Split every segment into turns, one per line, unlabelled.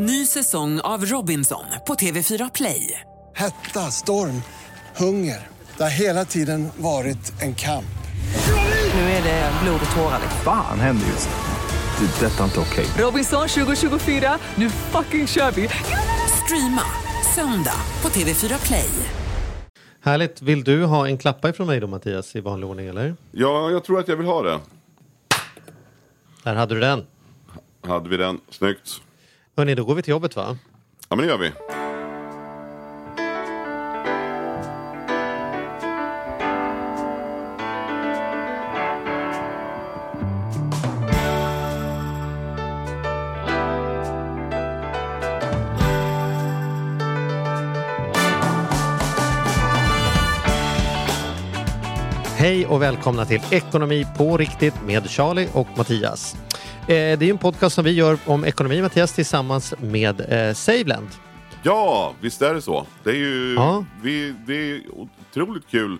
Ny säsong av Robinson på TV4 Play.
Hetta, storm, hunger. Det har hela tiden varit en kamp.
Nu är det blod och tårar.
Fan händer just nu. Det. är Detta är inte okej.
Robinson 2024, nu fucking kör vi! Streama söndag på TV4 Play.
Härligt. Vill du ha en klappa ifrån mig då Mattias i vanlig ordning eller?
Ja, jag tror att jag vill ha det.
Där hade du den.
Hade vi den. Snyggt.
Hörni, då går vi till jobbet va?
Ja, men det gör vi.
Hej och välkomna till Ekonomi på riktigt med Charlie och Mattias. Eh, det är en podcast som vi gör om ekonomi Mattias tillsammans med eh, Saveland.
Ja, visst är det så. Det är ju
Ja.
vi, det är otroligt kul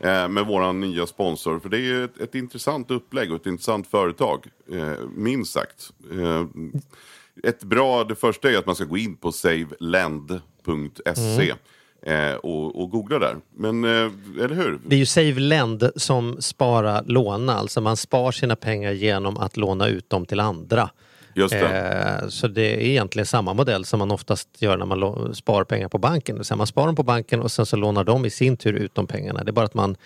eh, med våran nya sponsor. För det är ju ett, ett intressant upplägg och ett intressant företag. Minst sagt. Ett bra, det första är att man ska gå in på savelend.se eh, och, och googla där. Men, eh, eller hur?
Det är ju SaveLend som spara låna, alltså man spar sina pengar genom att låna ut dem till andra.
Just det.
Eh, Så det är egentligen samma modell som man oftast gör när man spar pengar på banken. Man sparar dem på banken och sen så lånar de i sin tur ut de pengarna. Det är bara att man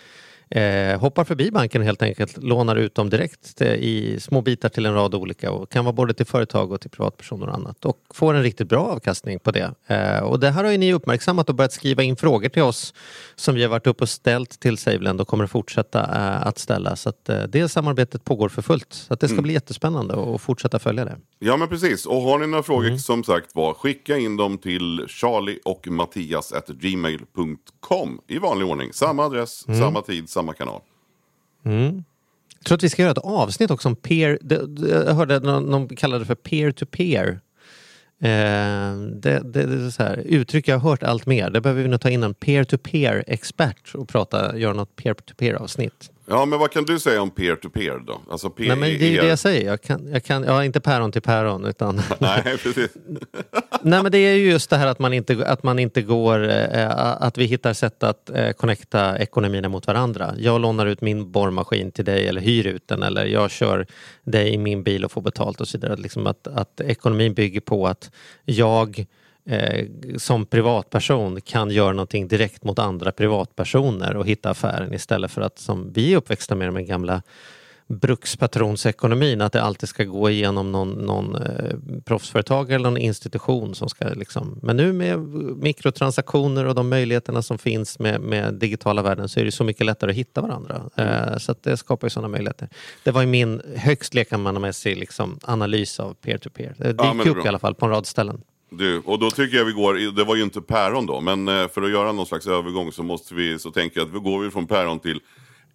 eh, hoppar förbi banken helt enkelt, lånar ut dem direkt eh, i små bitar till en rad olika och kan vara både till företag och till privatpersoner och annat och får en riktigt bra avkastning på det. Eh, och det här har ju ni uppmärksammat och börjat skriva in frågor till oss som vi har varit uppe och ställt till Saveland och kommer fortsätta eh, att ställa. Så att eh, det samarbetet pågår för fullt. Så att det ska bli jättespännande att fortsätta följa det.
Ja men precis, och har ni några frågor som sagt var, skicka in dem till charlie och mattias gmail.com i vanlig ordning. Samma adress, samma tid, samma kanal. Mm.
Jag tror att vi ska göra ett avsnitt också om peer, jag hörde någon, någon kallade det för peer to peer. Eh, det, det, det är så här, uttryck jag har hört allt mer. Det behöver vi nog ta in en peer to peer expert och prata, göra något peer to peer avsnitt.
Ja men vad kan du säga om peer to peer då? Alltså peer
Nej men det är ju det jag säger. Jag kan, jag kan, ja, inte päron till päron utan
Nej precis.
Nej men det är ju just det här att man inte, att man inte går, eh, att vi hittar sätt att eh, connecta ekonomierna mot varandra. Jag lånar ut min borrmaskin till dig eller hyr ut den eller jag kör dig i min bil och får betalt och så vidare. Liksom att, att ekonomin bygger på att jag eh, som privatperson kan göra någonting direkt mot andra privatpersoner och hitta affären istället för att som vi är uppväxta med den gamla brukspatronsekonomin, att det alltid ska gå igenom någon, någon eh, proffsföretag eller någon institution som ska liksom... Men nu med mikrotransaktioner och de möjligheterna som finns med, med digitala världen så är det så mycket lättare att hitta varandra. Eh, så det skapar ju sådana möjligheter. Det var ju min högst lekmannamässig liksom, analys av peer-to-peer. Det
Ja, men
dyker
det är
upp
bra.
i alla fall på en rad ställen.
Du, och då tycker jag vi går, det var ju inte päron då, men eh, för att göra någon slags övergång så måste vi, så tänker jag att vi går vi från päron till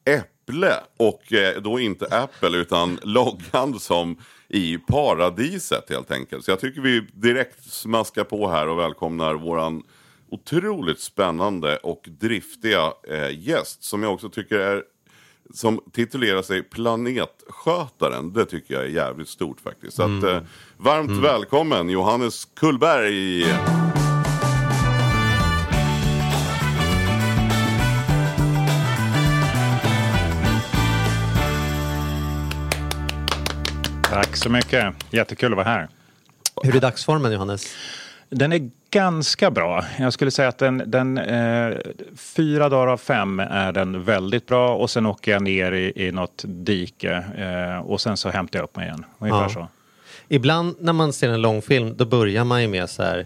äpple. Och eh, då inte Apple utan loggan som i paradiset helt enkelt. Så jag tycker vi direkt smaskar på här och välkomnar våran otroligt spännande och driftiga eh, gäst som jag också tycker är som titulerar sig Planetskötaren. Det tycker jag är jävligt stort faktiskt. Så att, eh, varmt välkommen Johannes Kullberg.
Tack så mycket. Jättekul att vara här.
Hur är dagsformen Johannes?
Den är ganska bra. Jag skulle säga att den, den eh, fyra dagar av fem är den väldigt bra och sen åker jag ner i, i något dike eh, och sen så hämtar jag upp mig igen. Ungefär
Ja.
så.
Ibland när man ser en långfilm då börjar man ju med så här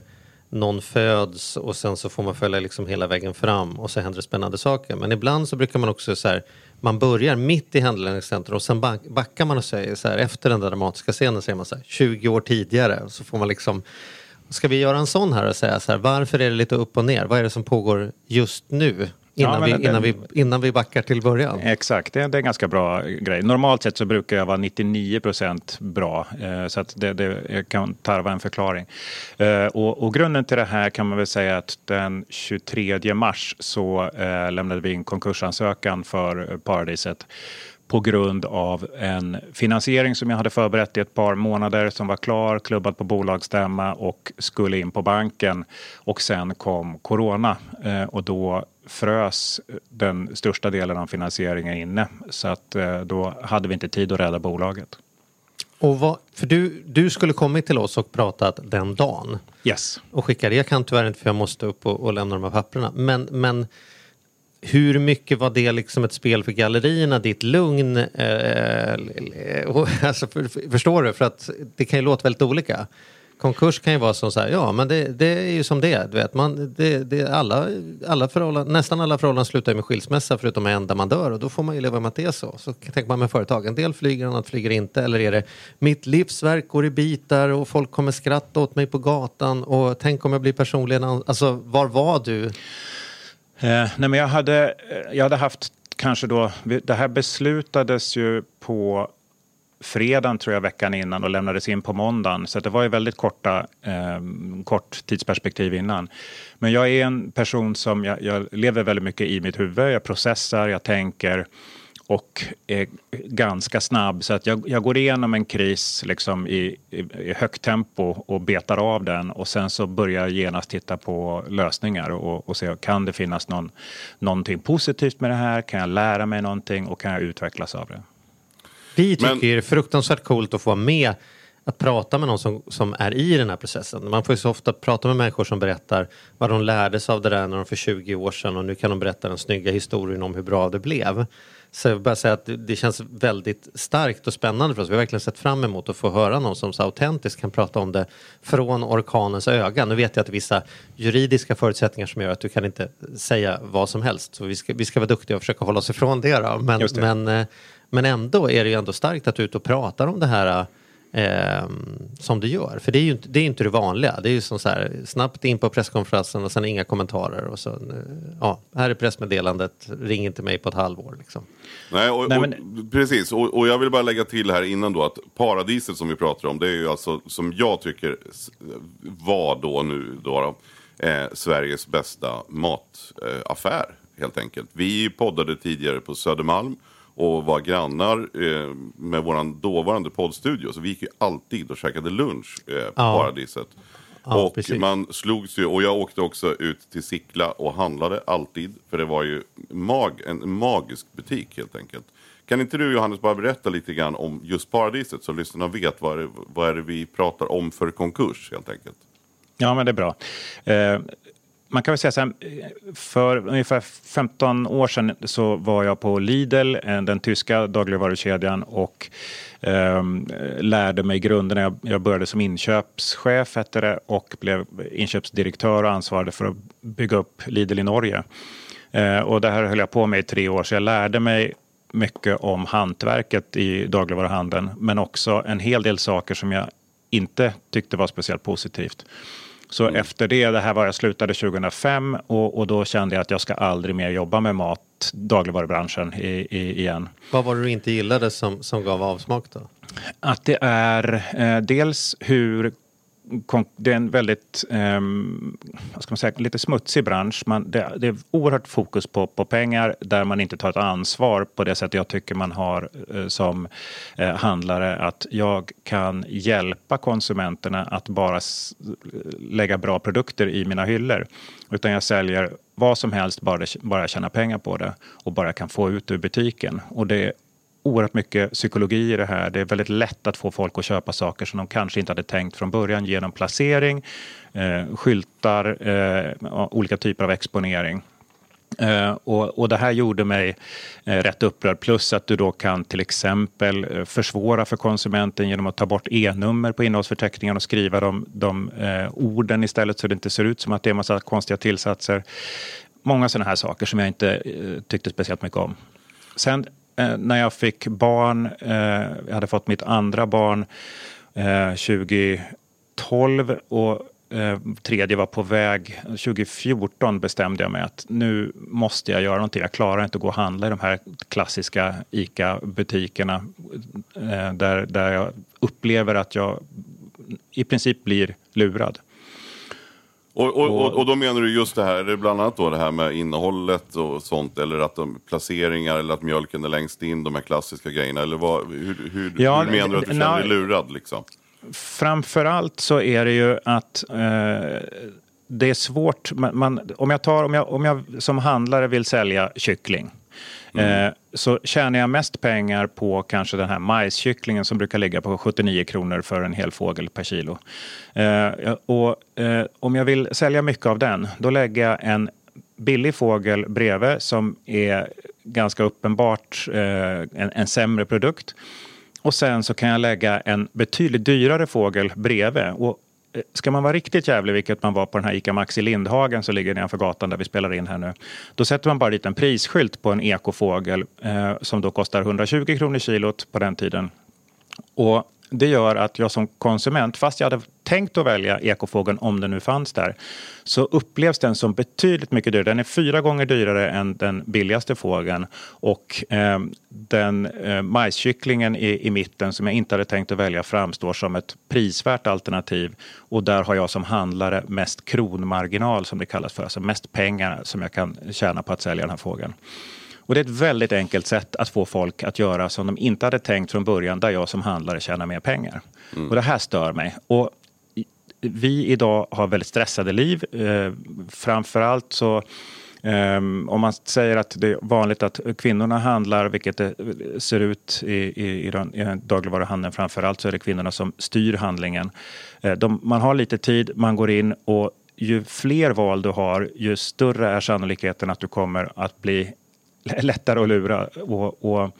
någon föds och sen så får man följa liksom hela vägen fram och så händer det spännande saker. Men ibland så brukar man också så här man börjar mitt i handlingscentrum och sen back- backar man och säger så här efter den där dramatiska scenen säger man så här 20 år tidigare så får man liksom Ska vi göra en sån här och säga så här varför är det lite upp och ner? Vad är det som pågår just nu? Innan,
men
vi, innan, vi, innan vi backar till början.
Exakt, det, det är en ganska bra grej. Normalt sett så brukar jag vara 99 procent bra. Eh, så att det, det kan tarva en förklaring. Eh, och, och grunden till det här kan man väl säga att den 23 mars så eh, lämnade vi in konkursansökan för Paradiset på grund av en finansiering som jag hade förberett i ett par månader som var klar, klubbad på bolagsstämma och skulle in på banken. Och sen kom corona eh, och då frös den största delen av finansieringen inne. Så att eh, då hade vi inte tid att rädda bolaget.
Och vad, för du, du skulle kommit till oss och pratat den dagen.
Yes.
Och skicka det. Jag kan tyvärr inte för jag måste upp och, och lämna de här papperna. Men, men hur mycket var det liksom ett spel för gallerierna, ditt lugn? Eh, eh alltså, för, förstår du? För att det kan ju låta väldigt olika. Konkurs kan ju vara som så här, ja men det, det är ju som det är. Vet, man, det, det, alla, alla förhållanden, nästan alla förhållanden slutar med skilsmässa förutom en där man dör och då får man ju leva med att det är så. Så tänker man med företag, en del flyger, annat flyger inte. Eller är det mitt livsverk går i bitar och folk kommer skratta åt mig på gatan och tänk om jag blir personligen... Alltså var var du? Eh,
nej men jag hade, eh, jag hade haft kanske då, det här beslutades ju på fredagen tror jag veckan innan och lämnades in på måndagen. Så det var ju väldigt korta, eh, kort tidsperspektiv innan. Men jag är en person som jag, jag, lever väldigt mycket i mitt huvud. Jag processar, jag tänker och är ganska snabb. Så att jag, jag går igenom en kris liksom i, i, i, högt tempo och betar av den och sen så börjar jag genast titta på lösningar och, och se kan det finnas någon, någonting positivt med det här? Kan jag lära mig någonting och kan jag utvecklas av det?
Vi tycker Men... det är fruktansvärt coolt att få vara med att prata med någon som, som är i den här processen. Man får ju så ofta prata med människor som berättar vad de lärde sig av det där när de för 20 år sedan och nu kan de berätta den snygga historien om hur bra det blev. Så jag vill bara säga att det, känns väldigt starkt och spännande för oss. Vi har verkligen sett fram emot att få höra någon som så autentiskt kan prata om det från orkanens öga. Nu vet jag att det är vissa juridiska förutsättningar som gör att du kan inte säga vad som helst. Så vi ska, vi ska vara duktiga och försöka hålla oss ifrån det. Då. Men, det. men eh, men ändå är det ju ändå starkt att du är ute och pratar om det här eh, som du gör. För det är ju inte det, är inte det vanliga. Det är ju som så här, snabbt in på presskonferensen och sen inga kommentarer. Och så, ja, här är pressmeddelandet, ring inte mig på ett halvår. Liksom.
Nej, och, Nej, men... och, precis. Och, och, jag vill bara lägga till här innan då att paradiset som vi pratar om, det är ju alltså som jag tycker var då nu då, då eh, Sveriges bästa mataffär eh, helt enkelt. Vi poddade tidigare på Södermalm och var grannar eh, med vår dåvarande poddstudio. Så vi gick ju alltid och käkade lunch eh, på ja. Paradiset. Ja, och precis. man slogs ju, och jag åkte också ut till Sickla och handlade alltid. För det var ju mag, en magisk butik helt enkelt. Kan inte du Johannes bara berätta lite grann om just Paradiset så lyssnarna vet vad, det, vad är det vi pratar om för konkurs helt enkelt?
Ja, men det är bra. Eh, man kan väl säga så här, för ungefär 15 år sedan så var jag på Lidl, eh, den tyska dagligvarukedjan och eh, lärde mig grunderna. Jag, jag började som inköpschef hette det, och blev inköpsdirektör och ansvarade för att bygga upp Lidl i Norge. Eh, och det här höll jag på med i tre år så jag lärde mig mycket om hantverket i dagligvaruhandeln men också en hel del saker som jag inte tyckte var speciellt positivt. Så mm. efter det, det här var jag slutade 2005 och, och, då kände jag att jag ska aldrig mer jobba med mat, dagligvarubranschen i, i, igen.
Vad var det du inte gillade som, som gav avsmak då?
Att det är eh, dels hur det är en väldigt eh, vad ska man säga, lite smutsig bransch. Man, det, det, är oerhört fokus på, på pengar där man inte tar ett ansvar på det sätt jag tycker man har eh, som eh, handlare. Att jag kan hjälpa konsumenterna att bara lägga bra produkter i mina hyllor. Utan jag säljer vad som helst, bara, bara tjäna pengar på det och bara kan få ut ur butiken. Och det oerhört mycket psykologi i det här. Det är väldigt lätt att få folk att köpa saker som de kanske inte hade tänkt från början genom placering, eh, skyltar, eh, olika typer av exponering. Uh, och, och, det här gjorde mig uh, rätt upprörd. Plus att du då kan till exempel uh, försvåra för konsumenten genom att ta bort e-nummer på innehållsförteckningen och skriva de, de orden istället så det inte ser ut som att det är en massa konstiga tillsatser. Många sådana här saker som jag inte tyckte speciellt mycket om. Sen eh, när jag fick barn, eh, jag hade fått mitt andra barn eh, 2012 och eh, tredje var på väg. 2014 bestämde jag mig att nu måste jag göra någonting. Jag klarar inte att gå och handla i de här klassiska ICA-butikerna eh, där, där jag upplever att jag i princip blir lurad.
Och, och, och, och då menar du just det här, bland annat då det här med innehållet och sånt eller att de placeringar eller att mjölken är längst in, de här klassiska grejerna eller vad, hur, hur,
Ja,
hur menar du att du känner dig lurad liksom?
Framförallt så är det ju att eh, det är svårt. Man, man, om, jag tar, om, jag, om jag som handlare vill sälja kyckling Mm. eh, så tjänar jag mest pengar på kanske den här majskycklingen som brukar ligga på 79 kronor för en hel fågel per kilo. Eh, och, eh, om jag vill sälja mycket av den, då lägger jag en billig fågel bredvid som är ganska uppenbart eh, en, en sämre produkt. Och sen så kan jag lägga en betydligt dyrare fågel bredvid. Och ska man vara riktigt jävlig, vilket man var på den här ICA Maxi Lindhagen som ligger nedanför gatan där vi spelar in här nu. Då sätter man bara dit en prisskylt på en ekofågel eh, som då kostar 120 kronor kilot på den tiden. Och det gör att jag som konsument, fast jag hade tänkt att välja ekofågeln om den nu fanns där, så upplevs den som betydligt mycket dyrare. Den är fyra gånger dyrare än den billigaste fågeln. Och eh, den eh, majskycklingen i, i mitten som jag inte hade tänkt att välja framstår som ett prisvärt alternativ. Och där har jag som handlare mest kronmarginal som det kallas för, alltså mest pengar som jag kan tjäna på att sälja den här fågeln. Och det är ett väldigt enkelt sätt att få folk att göra som de inte hade tänkt från början, där jag som handlare tjänar mer pengar. Och det här stör mig. Och vi idag har väldigt stressade liv. Eh, framförallt så ehm, om man säger att det är vanligt att kvinnorna handlar, vilket det ser ut i, i, i, den, i dagligvaruhandeln framförallt, så är det kvinnorna som styr handlingen. Eh, de, man har lite tid, man går in och ju fler val du har, ju större är sannolikheten att du kommer att bli lättare att lura. Och, och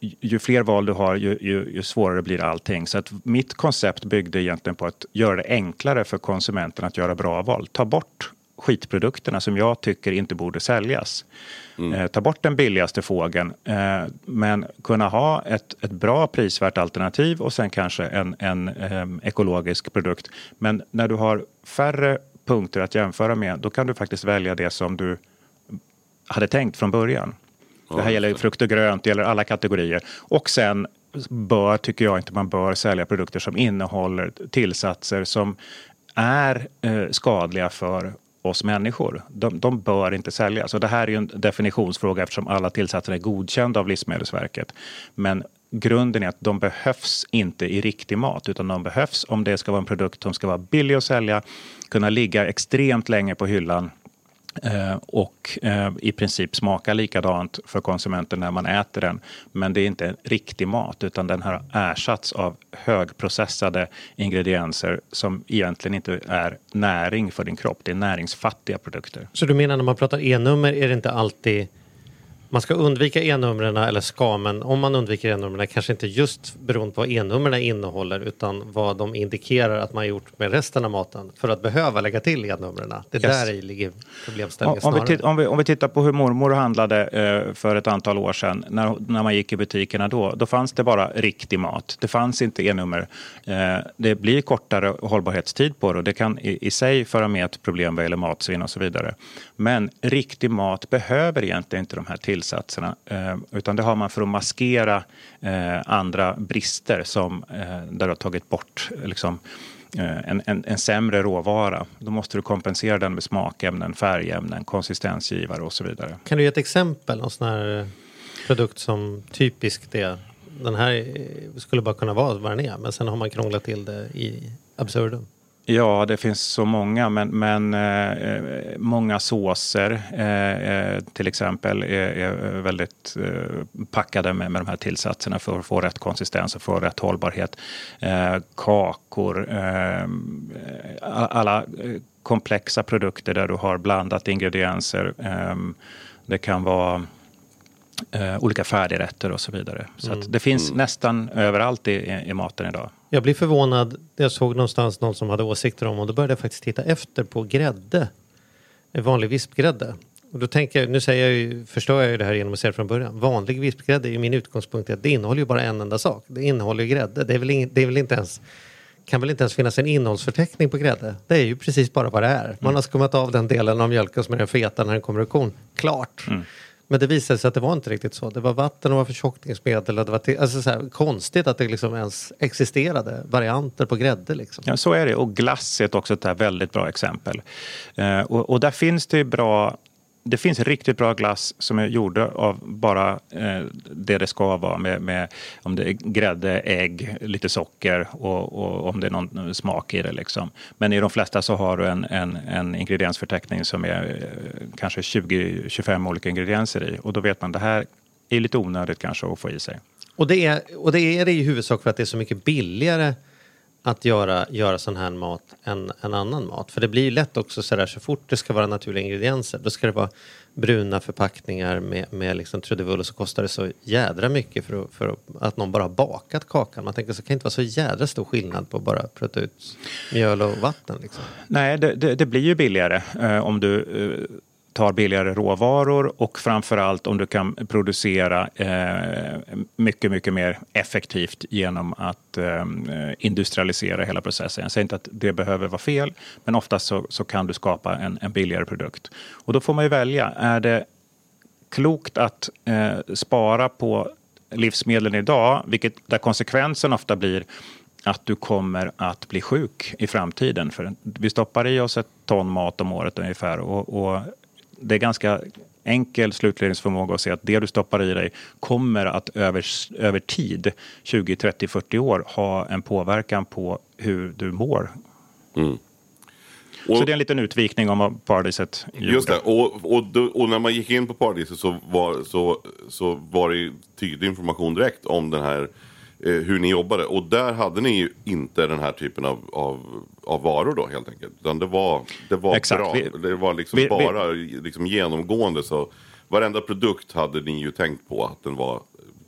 ju fler val du har, ju, ju, ju svårare blir allting. Så att mitt koncept byggde egentligen på att göra det enklare för konsumenten att göra bra val. Ta bort skitprodukterna som jag tycker inte borde säljas. Eh, ta bort den billigaste fågeln, eh, men kunna ha ett, ett bra prisvärt alternativ och sen kanske en, en em, ekologisk produkt. Men när du har färre punkter att jämföra med, då kan du faktiskt välja det som du hade tänkt från början. Det här gäller frukt och grönt, det gäller alla kategorier. Och sen bör, tycker jag inte man bör sälja produkter som innehåller tillsatser som är eh, skadliga för oss människor. De, de bör inte säljas. Och det här är ju en definitionsfråga eftersom alla tillsatser är godkända av Livsmedelsverket. Men grunden är att de behövs inte i riktig mat utan de behövs om det ska vara en produkt som ska vara billig att sälja, kunna ligga extremt länge på hyllan Eh, och eh, i princip smakar likadant för konsumenten när man äter den. Men det är inte riktig mat utan den har ersatts av högprocessade ingredienser som egentligen inte är näring för din kropp. Det är näringsfattiga produkter.
Så du menar när man pratar e-nummer är det inte alltid man ska undvika e-numren eller ska men om man undviker e-numren kanske inte just beroende på vad e-numren innehåller utan vad de indikerar att man gjort med resten av maten för att behöva lägga till e-numren. Det
Yes.
där ligger
Om,
problemställningen
om, vi
snarare.
tit- om, vi, om vi tittar på hur mormor handlade eh, för ett antal år sedan, när, när man gick i butikerna då, då fanns det bara riktig mat. Det fanns inte e-nummer. Eh, det blir kortare hållbarhetstid på det och det kan i, i sig föra med ett problem vad gäller matsvinn och så vidare. Men riktig mat behöver egentligen inte de här tillsatserna, eh, utan det har man för att maskera eh, andra brister som eh, där du har tagit bort liksom, en, en, en sämre råvara. Då måste du kompensera den med smakämnen, färgämnen, konsistensgivare och så vidare.
Kan du ge ett exempel, någon sån här produkt som typiskt är, Den här skulle bara kunna vara vad den är men sen har man krånglat till det i absurdum.
Ja, det finns så många, men, men eh, många såser eh, eh, till exempel är, är väldigt eh, packade med, med de här tillsatserna för att få rätt konsistens och få rätt hållbarhet. Eh, kakor, eh, alla komplexa produkter där du har blandat ingredienser. Det kan vara olika färdigrätter och så vidare. Så att det finns nästan överallt i, i, i maten idag.
Jag blir förvånad. Jag såg någonstans någon som hade åsikter om och då började jag faktiskt titta efter på grädde. En vanlig vispgrädde. Och då tänker jag, nu säger jag ju, förstår jag ju det här genom att säga det från början. Vanlig vispgrädde är ju min utgångspunkt att det innehåller ju bara en enda sak. Det innehåller ju grädde. Det är väl, ing, det är väl inte ens kan väl inte ens finnas en innehållsförteckning på grädde. Det är ju precis bara vad det är. Man har skummat av den delen av mjölken som är den feta när den kommer ur kon. Klart. Men det visade sig att det var inte riktigt så. Det var vatten och var förtjockningsmedel. Och det var till, alltså så här, konstigt att det liksom ens existerade varianter på grädde. Liksom.
Ja, så är det. Och glass är också ett väldigt bra exempel. Eh, och, och där finns det bra det finns riktigt bra glass som är gjorda av bara eh, det det ska vara med, med, om det är grädde, ägg, lite socker och, och, om det är någon smak i det. Liksom. Men i de flesta så har du en, en, en ingrediensförteckning som är eh, kanske 20-25 olika ingredienser i och då vet man det här är lite onödigt kanske att få i sig.
Och det är, och det är det i huvudsak för att det är så mycket billigare att göra, göra sån här mat än, än annan mat. För det blir lätt också sådär så fort det ska vara naturliga ingredienser då ska det vara bruna förpackningar med, med liksom trudelutt och så kostar det så jädra mycket för, att, för att någon bara har bakat kakan. Man tänker så kan det inte vara så jädra stor skillnad på att bara prutta ut mjöl och vatten. Liksom.
Nej, det, det, det blir ju billigare eh, om du eh, tar billigare råvaror och framförallt om du kan producera eh, mycket, mycket mer effektivt genom att eh, industrialisera hela processen. Jag säger inte att det behöver vara fel, men oftast så, så kan du skapa en, en, billigare produkt. Och då får man ju välja. Är det klokt att eh, spara på livsmedlen idag, vilket, där konsekvensen ofta blir att du kommer att bli sjuk i framtiden. För vi stoppar i oss ett ton mat om året ungefär och, och det är ganska enkel slutledningsförmåga att se att det du stoppar i dig kommer att över, över tid, 20, 30, 40 år, ha en påverkan på hur du mår. Mm. Och, så det är en liten utvikning om vad paradiset gjorde.
Just det, och, och, och, när man gick in på paradiset så var, så, så var det tydlig information direkt om den här eh, hur ni jobbade. Och där hade ni ju inte den här typen av, av, av varor då helt enkelt. Utan det var, det var Exakt. bra. Vi, det var liksom vi, bara vi, liksom genomgående. Så varenda produkt hade ni ju tänkt på att den var,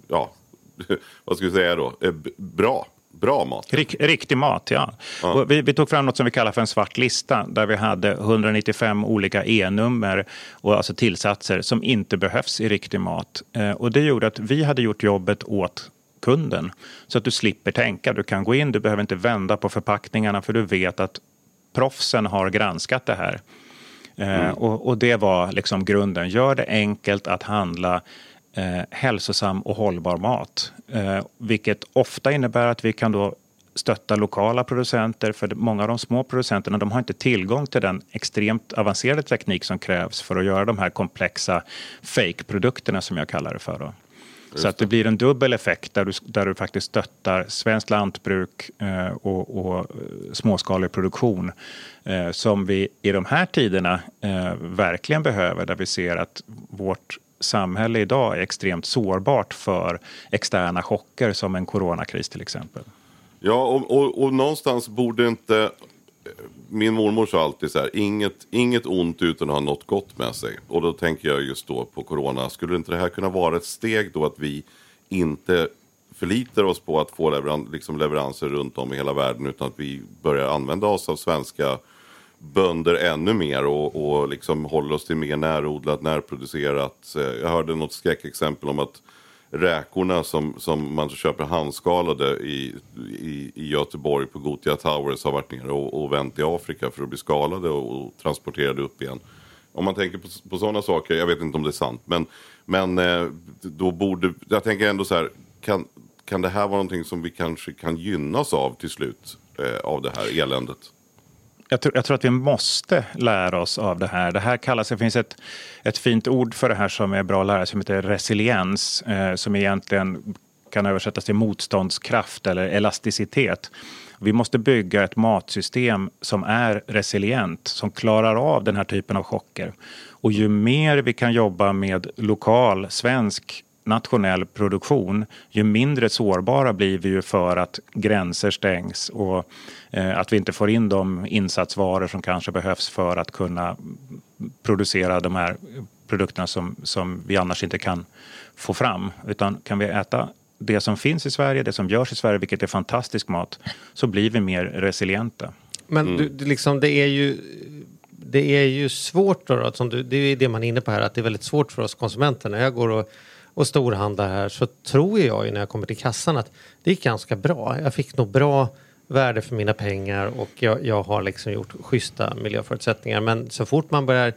ja, vad ska vi säga då, eh, bra. Bra mat.
Rik, riktig mat, ja. ja. Vi, vi, tog fram något som vi kallar för en svart lista där vi hade 195 olika E-nummer och alltså tillsatser som inte behövs i riktig mat. Eh, och det gjorde att vi hade gjort jobbet åt kunden. Så att du slipper tänka. Du kan gå in, du behöver inte vända på förpackningarna för du vet att proffsen har granskat det här. Eh, mm. och, och, det var liksom grunden. Gör det enkelt att handla eh, hälsosam och hållbar mat. Eh, vilket ofta innebär att vi kan då stötta lokala producenter för många av de små producenterna de har inte tillgång till den extremt avancerade teknik som krävs för att göra de här komplexa fake-produkterna som jag kallar det för. Då. Så att det blir en dubbel effekt där du, där du faktiskt stöttar svenskt lantbruk eh, och, och eh, småskalig produktion eh, som vi i de här tiderna eh, verkligen behöver där vi ser att vårt samhälle idag är extremt sårbart för externa chocker som en coronakris till exempel.
Ja, och, och, och någonstans borde inte min mormor sa alltid så här, inget, inget ont utan att ha något gott med sig. Och då tänker jag just då på corona, skulle inte det här kunna vara ett steg då att vi inte förlitar oss på att få leveran liksom leveranser runt om i hela världen utan att vi börjar använda oss av svenska bönder ännu mer och, och liksom håller oss till mer närodlat, närproducerat. Jag hörde något skräckexempel om att räkorna som, som man köper handskalade i, i, i Göteborg på Gotia Towers har varit nere och, och vänt i Afrika för att bli skalade och, och transporterade upp igen. Om man tänker på, på sådana saker, jag vet inte om det är sant, men, men eh, då borde, jag tänker ändå så här, kan, kan det här vara någonting som vi kanske kan gynnas av till slut eh, av det här eländet?
Jag, tror, jag tror att vi måste lära oss av det här. Det här kallas, det finns ett, ett fint ord för det här som är bra att lära sig som heter resiliens. Eh, som egentligen kan översättas till motståndskraft eller elasticitet. Vi måste bygga ett matsystem som är resilient, som klarar av den här typen av chocker. Och ju mer vi kan jobba med lokal svensk nationell produktion, ju mindre sårbara blir vi ju för att gränser stängs och att vi inte får in de insatsvaror som kanske behövs för att kunna producera de här produkterna som, som vi annars inte kan få fram. Utan kan vi äta det som finns i Sverige, det som görs i Sverige, vilket är fantastisk mat, så blir vi mer resilienta.
Men mm. du, liksom, det är ju det är ju svårt då, då du, det är det man är inne på här, att det är väldigt svårt för oss konsumenter. När jag går och och storhandlar här så tror jag ju när jag kommer till kassan att det gick ganska bra. Jag fick nog bra värde för mina pengar och jag, jag har liksom gjort schyssta miljöförutsättningar. Men så fort man börjar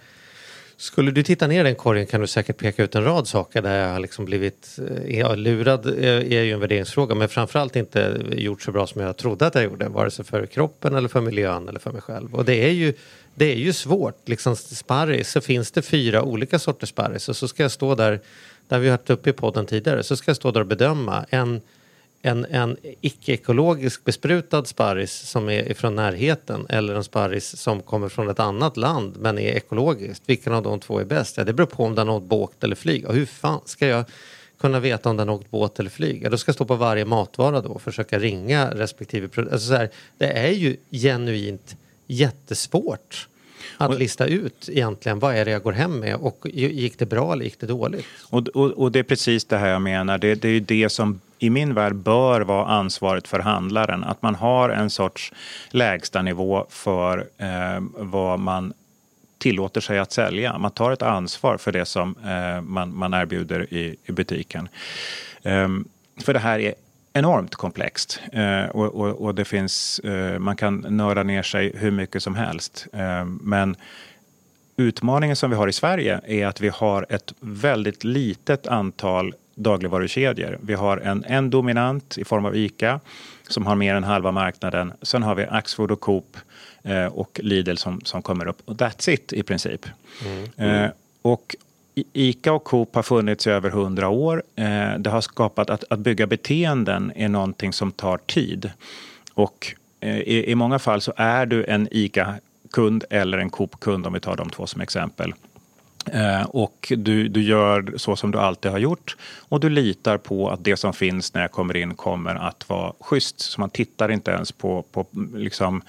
Skulle du titta ner i den korgen kan du säkert peka ut en rad saker där jag har liksom blivit eh, ja, lurad det är ju en värderingsfråga men framförallt inte gjort så bra som jag trodde att jag gjorde vare sig för kroppen eller för miljön eller för mig själv. Och det är ju, det är ju svårt. Liksom sparris så finns det fyra olika sorters sparris och så ska jag stå där, där vi har haft uppe i podden tidigare, så ska jag stå där och bedöma en en, en icke-ekologisk besprutad sparris som är från närheten eller en sparris som kommer från ett annat land men är ekologiskt. Vilken av de två är bäst? Ja, det beror på om den har åkt båt eller flyg. Och hur fan ska jag kunna veta om den har åkt båt eller flyg? Ja, då ska jag stå på varje matvara då och försöka ringa respektive produkt. Alltså så här, det är ju genuint jättesvårt att lista ut egentligen vad är det jag går hem med och gick det bra eller gick det dåligt?
Och, och, och det är precis det här jag menar. Det, det är ju det som i min värld bör vara ansvaret för handlaren. Att man har en sorts lägstanivå för eh, vad man tillåter sig att sälja. Man tar ett ansvar för det som eh, man, man erbjuder i, i butiken. Um, för det här är enormt komplext eh, och, och, och, det finns, eh, man kan nörda ner sig hur mycket som helst. Ehm, men utmaningen som vi har i Sverige är att vi har ett väldigt litet antal dagligvarukedjor. Vi har en, en dominant i form av ICA som har mer än halva marknaden. Sen har vi Axfood och Coop eh, och Lidl som, som kommer upp. Och that's it i princip. Mm. Mm. och ICA och Coop har funnits i över hundra år. Eh, det har skapat att, att bygga beteenden är någonting som tar tid. Och eh, i, i många fall så är du en ICA-kund eller en Coop-kund om vi tar de två som exempel. Eh, och du, du gör så som du alltid har gjort och du litar på att det som finns när jag kommer in kommer att vara schysst. Så man tittar inte ens på, på liksom,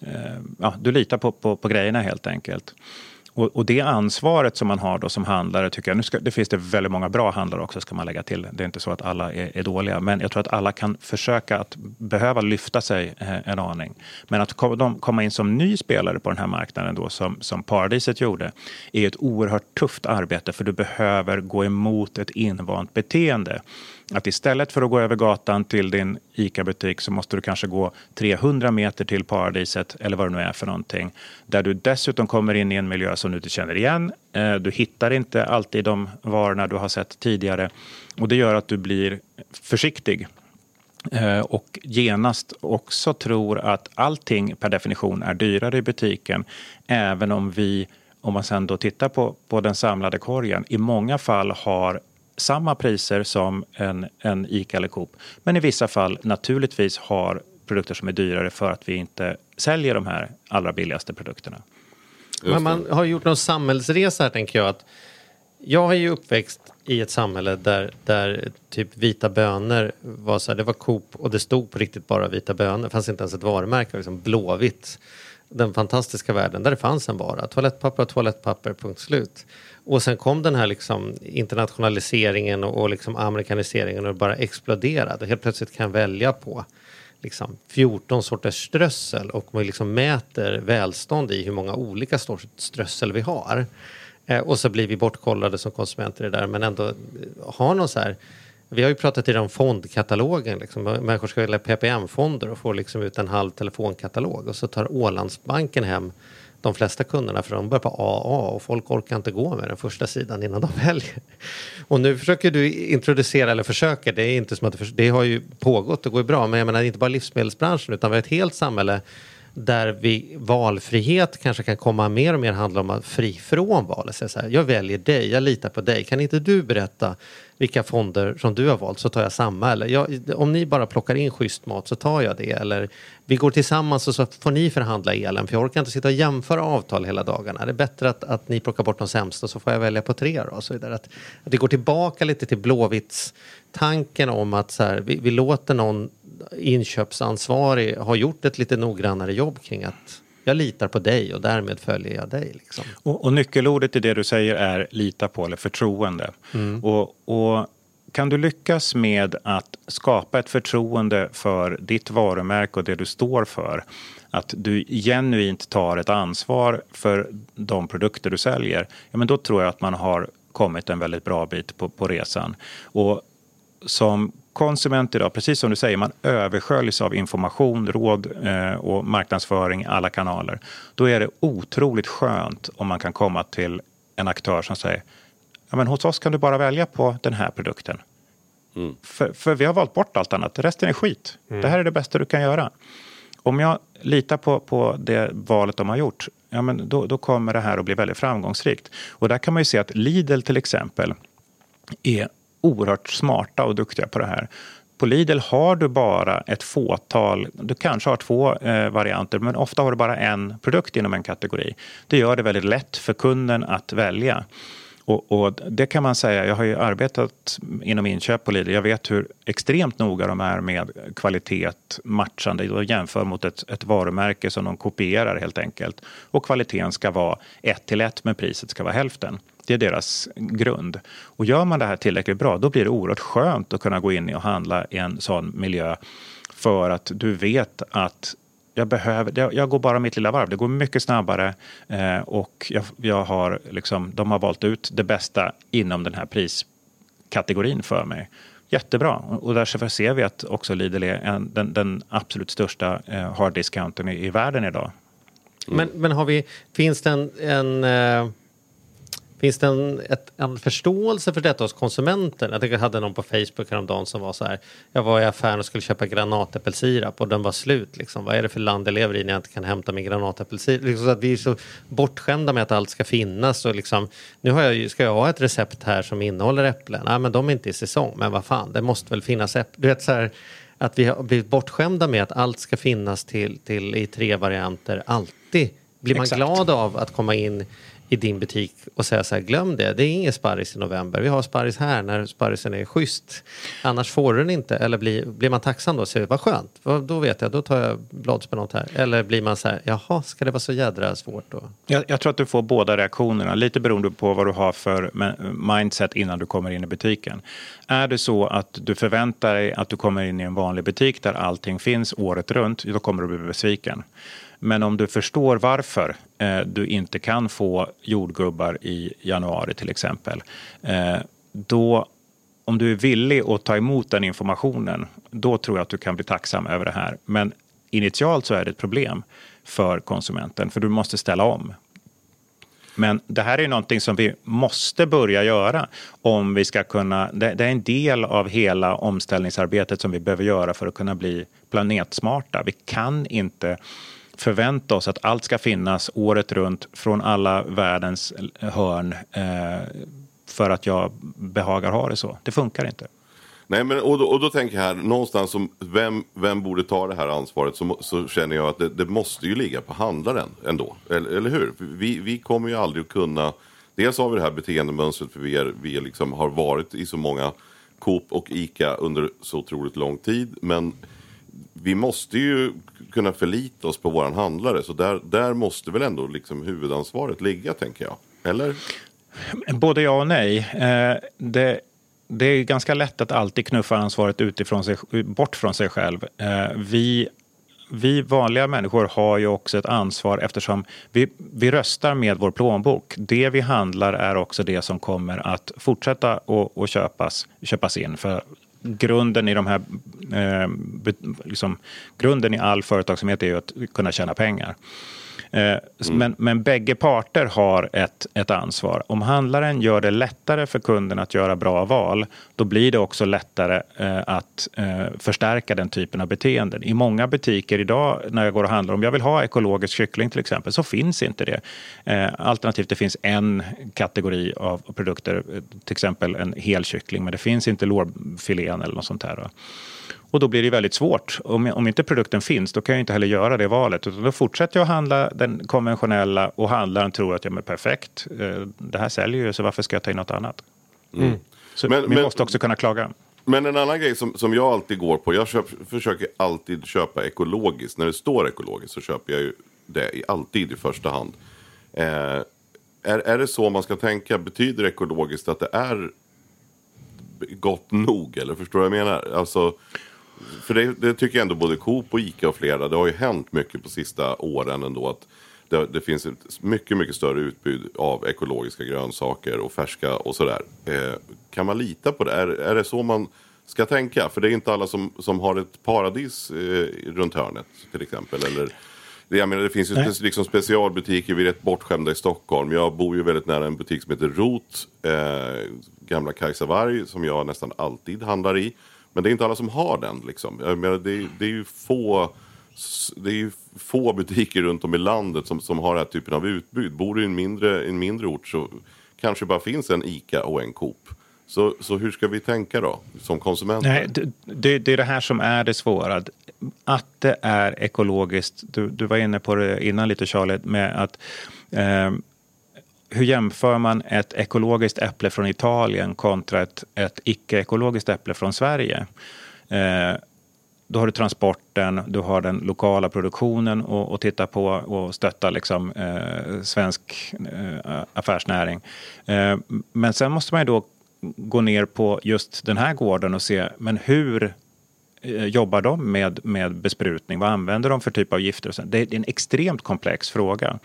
eh, ja, du litar på, på, på grejerna helt enkelt. Och, och, det ansvaret som man har då som handlare tycker jag, nu ska, det finns det väldigt många bra handlare också ska man lägga till. Det är inte så att alla är, är dåliga, men jag tror att alla kan försöka att behöva lyfta sig eh, en aning. Men att kom, de komma in som ny spelare på den här marknaden då som, som Paradiset gjorde är ett oerhört tufft arbete för du behöver gå emot ett invant beteende. Att istället för att gå över gatan till din ICA-butik så måste du kanske gå 300 meter till paradiset eller vad det nu är för någonting. Där du dessutom kommer in i en miljö som du inte känner igen. Eh, du hittar inte alltid de varorna du har sett tidigare och det gör att du blir försiktig eh, och genast också tror att allting per definition är dyrare i butiken även om vi om man sen då tittar på, på den samlade korgen, i många fall har samma priser som en, en ICA eller Coop. Men i vissa fall naturligtvis har produkter som är dyrare för att vi inte säljer de här allra billigaste produkterna.
Men man har gjort någon samhällsresa här tänker jag. Att jag är ju uppväxt i ett samhälle där, där typ vita bönor var så här, det var Coop och det stod på riktigt bara vita bönor. Det fanns inte ens ett varumärke, liksom blåvitt. Den fantastiska världen där det fanns en vara. Toalettpapper och toalettpapper, punkt slut. Och sen kom den här liksom internationaliseringen och, och liksom amerikaniseringen och det bara exploderade. Helt plötsligt kan jag välja på liksom 14 sorters strössel och man liksom mäter välstånd i hur många olika sorters strössel vi har. Eh, och så blir vi bortkollade som konsumenter i det där men ändå eh, ha någon så här vi har ju pratat i om fondkatalogen. Liksom. Människor ska välja PPM-fonder och får liksom ut en halv telefonkatalog. Och så tar Ålandsbanken hem de flesta kunderna för de börjar på AA och folk orkar inte gå med den första sidan innan de väljer. Och nu försöker du introducera, eller försöker, det är inte som att det, det har ju pågått och går bra, men jag menar inte bara livsmedelsbranschen utan vi har ett helt samhälle där vi, valfrihet kanske kan komma mer och mer handla om att fri från val. Så här, jag väljer dig, jag litar på dig. Kan inte du berätta vilka fonder som du har valt så tar jag samma. Eller jag, om ni bara plockar in schysst mat så tar jag det. Eller vi går tillsammans och så får ni förhandla elen för jag orkar inte sitta och jämföra avtal hela dagarna. Det är bättre att, att ni plockar bort de sämsta så får jag välja på tre. Då, och så vidare. Att, att det går tillbaka lite till Blåvitts tanken om att så här, vi, vi låter någon inköpsansvarig ha gjort ett lite noggrannare jobb kring att jag litar på dig och därmed följer jag dig. Liksom.
Och, och nyckelordet i det du säger är lita på eller förtroende. Mm. Och, och kan du lyckas med att skapa ett förtroende för ditt varumärke och det du står för att du genuint tar ett ansvar för de produkter du säljer, ja, men då tror jag att man har kommit en väldigt bra bit på, på resan. Och som konsument idag, precis som du säger, man översköljs av information, råd eh, och marknadsföring i alla kanaler. Då är det otroligt skönt om man kan komma till en aktör som säger ja, men hos oss kan du bara välja på den här produkten. För, för vi har valt bort allt annat. Resten är skit. Det här är det bästa du kan göra. Om jag litar på, på det valet de har gjort, ja, men då, då kommer det här att bli väldigt framgångsrikt. Och där kan man ju se att Lidl till exempel är oerhört smarta och duktiga på det här. På Lidl har du bara ett fåtal, du kanske har två eh, varianter, men ofta har du bara en produkt inom en kategori. Det gör det väldigt lätt för kunden att välja. Och, och, det kan man säga, jag har ju arbetat inom inköp på Lidl. Jag vet hur extremt noga de är med kvalitet, matchande och jämför mot ett, ett varumärke som de kopierar helt enkelt. Och kvaliteten ska vara ett till ett men priset ska vara hälften. Det är deras grund. Och gör man det här tillräckligt bra då blir det oerhört skönt att kunna gå in och handla i en sån miljö för att du vet att jag, behöver, jag, jag, går bara mitt lilla varv. Det går mycket snabbare eh, och jag, jag, har liksom, de har valt ut det bästa inom den här priskategorin för mig. Jättebra. Och därför ser vi att också Lidl är en, den, den, absolut största eh, harddiscounten i, i världen idag.
Mm. Men, men har vi, finns det en, en eh Finns det en, ett, en förståelse för detta hos konsumenten? Jag, jag hade någon på Facebook häromdagen som var så här. Jag var i affären och skulle köpa granatäppelsirap och den var slut. Liksom. Vad är det för land jag lever i när jag inte kan hämta min granatäppelsirap? Liksom så att vi är så bortskämda med att allt ska finnas. Och liksom, nu har jag, ska jag ha ett recept här som innehåller äpplen. Nej, men de är inte i säsong. Men vad fan, det måste väl finnas äpplen. Du vet så här, att vi har blivit bortskämda med att allt ska finnas till, till i tre varianter alltid. Blir man Exakt. glad av att komma in i din butik och säga så här, glöm det, det är ingen sparris i november. Vi har sparris här när sparrisen är schysst. Annars får du den inte. Eller blir, blir man tacksam då och säger, vad skönt, då vet jag, då tar jag bladspenat här. Eller blir man så här, jaha, ska det vara så jädra svårt då?
Jag, jag tror att du får båda reaktionerna, lite beroende på vad du har för mindset innan du kommer in i butiken. Är det så att du förväntar dig att du kommer in i en vanlig butik där allting finns året runt, då kommer du bli besviken. Men om du förstår varför eh, du inte kan få jordgubbar i januari till exempel. Eh, då, om du är villig att ta emot den informationen, då tror jag att du kan bli tacksam över det här. Men initialt så är det ett problem för konsumenten, för du måste ställa om. Men det här är någonting som vi måste börja göra om vi ska kunna... Det, det, är en del av hela omställningsarbetet som vi behöver göra för att kunna bli planetsmarta. Vi kan inte förvänta oss att allt ska finnas året runt från alla världens hörn eh, för att jag behagar ha det så. Det funkar inte.
Nej, men, och, då, och då tänker jag här, någonstans som vem, vem borde ta det här ansvaret så, så känner jag att det, det, måste ju ligga på handlaren ändå. Eller, eller hur? Vi, vi kommer ju aldrig att kunna, dels har vi det här beteendemönstret för vi, är, vi liksom, har varit i så många Coop och ICA under så otroligt lång tid. Men vi måste ju kunna förlita oss på våran handlare. Så där, där måste väl ändå liksom huvudansvaret ligga, tänker jag. Eller?
Både ja och nej. Eh, det, det är ganska lätt att alltid knuffa ansvaret utifrån sig, bort från sig själv. Eh, vi vi vanliga människor har ju också ett ansvar eftersom vi, vi röstar med vår plånbok. Det vi handlar är också det som kommer att fortsätta att köpas, köpas in. För grunden i de här, eh, liksom, grunden i all företagsamhet är ju att kunna tjäna pengar. Eh, mm. Men, men bägge parter har ett, ett ansvar. Om handlaren gör det lättare för kunden att göra bra val, då blir det också lättare eh, att eh, förstärka den typen av beteenden. I många butiker idag när jag går och handlar, om jag vill ha ekologisk kyckling till exempel, så finns inte det. Alternativt det finns en kategori av produkter, till exempel en hel kyckling, men det finns inte lårfilén eller något sånt här. Och då blir det väldigt svårt. Om, om inte produkten finns, då kan jag inte heller göra det valet. Utan då fortsätter jag att handla den konventionella och handlaren tror att jag är perfekt. Eh, det här säljer ju, så varför ska jag ta in något annat? Mm. mm. Så men, vi men, måste också kunna klaga.
Men en annan grej som, som jag alltid går på, jag köp, försöker alltid köpa ekologiskt. När det står ekologiskt så köper jag ju det alltid i första hand. Eh, är, är det så man ska tänka? Betyder ekologiskt att det är gott nog? Eller förstår du vad jag menar? Alltså, för det, det, tycker jag ändå både Coop och Ica och flera, det har ju hänt mycket på sista åren ändå. att det, det, finns ett mycket, mycket större utbud av ekologiska grönsaker och färska och sådär. Eh, kan man lita på det? Är, är det så man ska tänka? För det är inte alla som, som har ett paradis eh, runt hörnet till exempel. Eller jag menar, det finns ju
Nej.
liksom specialbutiker, vi är rätt bortskämda i Stockholm. Jag bor ju väldigt nära en butik som heter Rot, eh, gamla Kajsa Warg, som jag nästan alltid handlar i. Men det är inte alla som har den. Liksom. Jag menar, det, det är ju få det är ju få butiker runt om i landet som, som har den här typen av utbud. Bor du i en mindre, en mindre ort så kanske bara finns en ICA och en Coop. Så, så hur ska vi tänka då som konsumenter?
Nej, det, det, det är det här som är det svåra. Att det är ekologiskt. Du, du var inne på det innan lite Charlie, med att eh, hur jämför man ett ekologiskt äpple från Italien kontra ett, ett icke-ekologiskt äpple från Sverige? Eh, då har du transporten, du har den lokala produktionen att titta på och stötta liksom, eh, svensk eh, affärsnäring. Eh, men sen måste man ju då gå ner på just den här gården och se men hur Eh, jobbar de med, med besprutning? Vad använder de för typ av gifter? Och. Det är en extremt komplex fråga.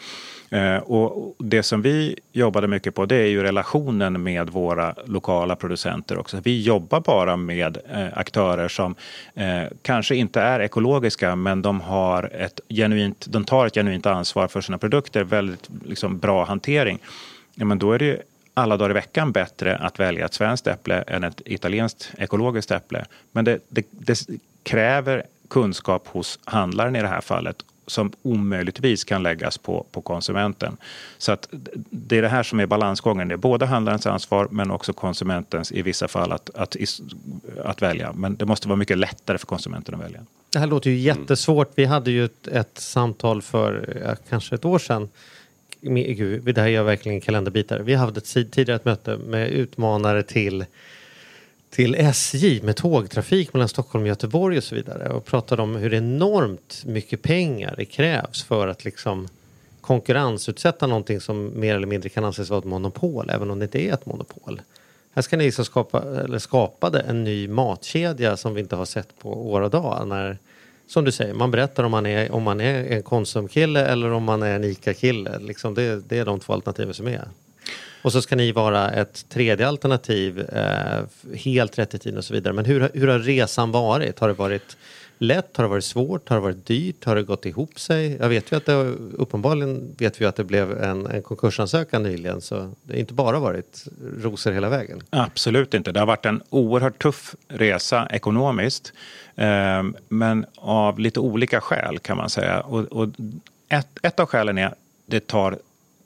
Eh, och det som vi jobbade mycket på det är ju relationen med våra lokala producenter också. Vi jobbar bara med eh, aktörer som eh, kanske inte är ekologiska men de, har ett genuint, de tar ett genuint ansvar för sina produkter. Väldigt liksom, bra hantering. Ja, men då är det ju alla dagar i veckan bättre att välja ett svenskt äpple än ett italienskt ekologiskt äpple. Men det, det, det kräver kunskap hos handlaren i det här fallet som omöjligtvis kan läggas på, på konsumenten. Så att det är det här som är balansgången. Det är både handlarens ansvar men också konsumentens i vissa fall att, att, att välja. Men det måste vara mycket lättare för konsumenten att välja.
Det här låter ju jättesvårt. Vi hade ju ett, ett samtal för kanske ett år sedan. Med- Gud, det här gör verkligen kalenderbitar. Vi hade ett tidigare ett möte med utmanare till till SJ med tågtrafik mellan Stockholm och Göteborg och så vidare och pratade om hur enormt mycket pengar det krävs för att liksom konkurrensutsätta någonting som mer eller mindre kan anses vara ett monopol även om det inte är ett monopol. Här ska ni liksom skapa, eller skapade en ny matkedja som vi inte har sett på år och dag. När, som du säger, man berättar om man är, om man är en Konsumkille eller om man är en ICA-kille. Liksom det, det är de två alternativen som är. Och så ska ni vara ett tredje alternativ, eh, helt rätt i tiden och så vidare. Men hur, hur har resan varit? Har det varit lätt? Har det varit svårt? Har det varit dyrt? Har det gått ihop sig? Jag vet ju att det uppenbarligen vet vi att det blev en, en konkursansökan nyligen så det har inte bara varit rosor hela vägen.
Absolut inte. Det har varit en oerhört tuff resa ekonomiskt. Eh, men av lite olika skäl kan man säga. Och, och ett, ett av skälen är att det tar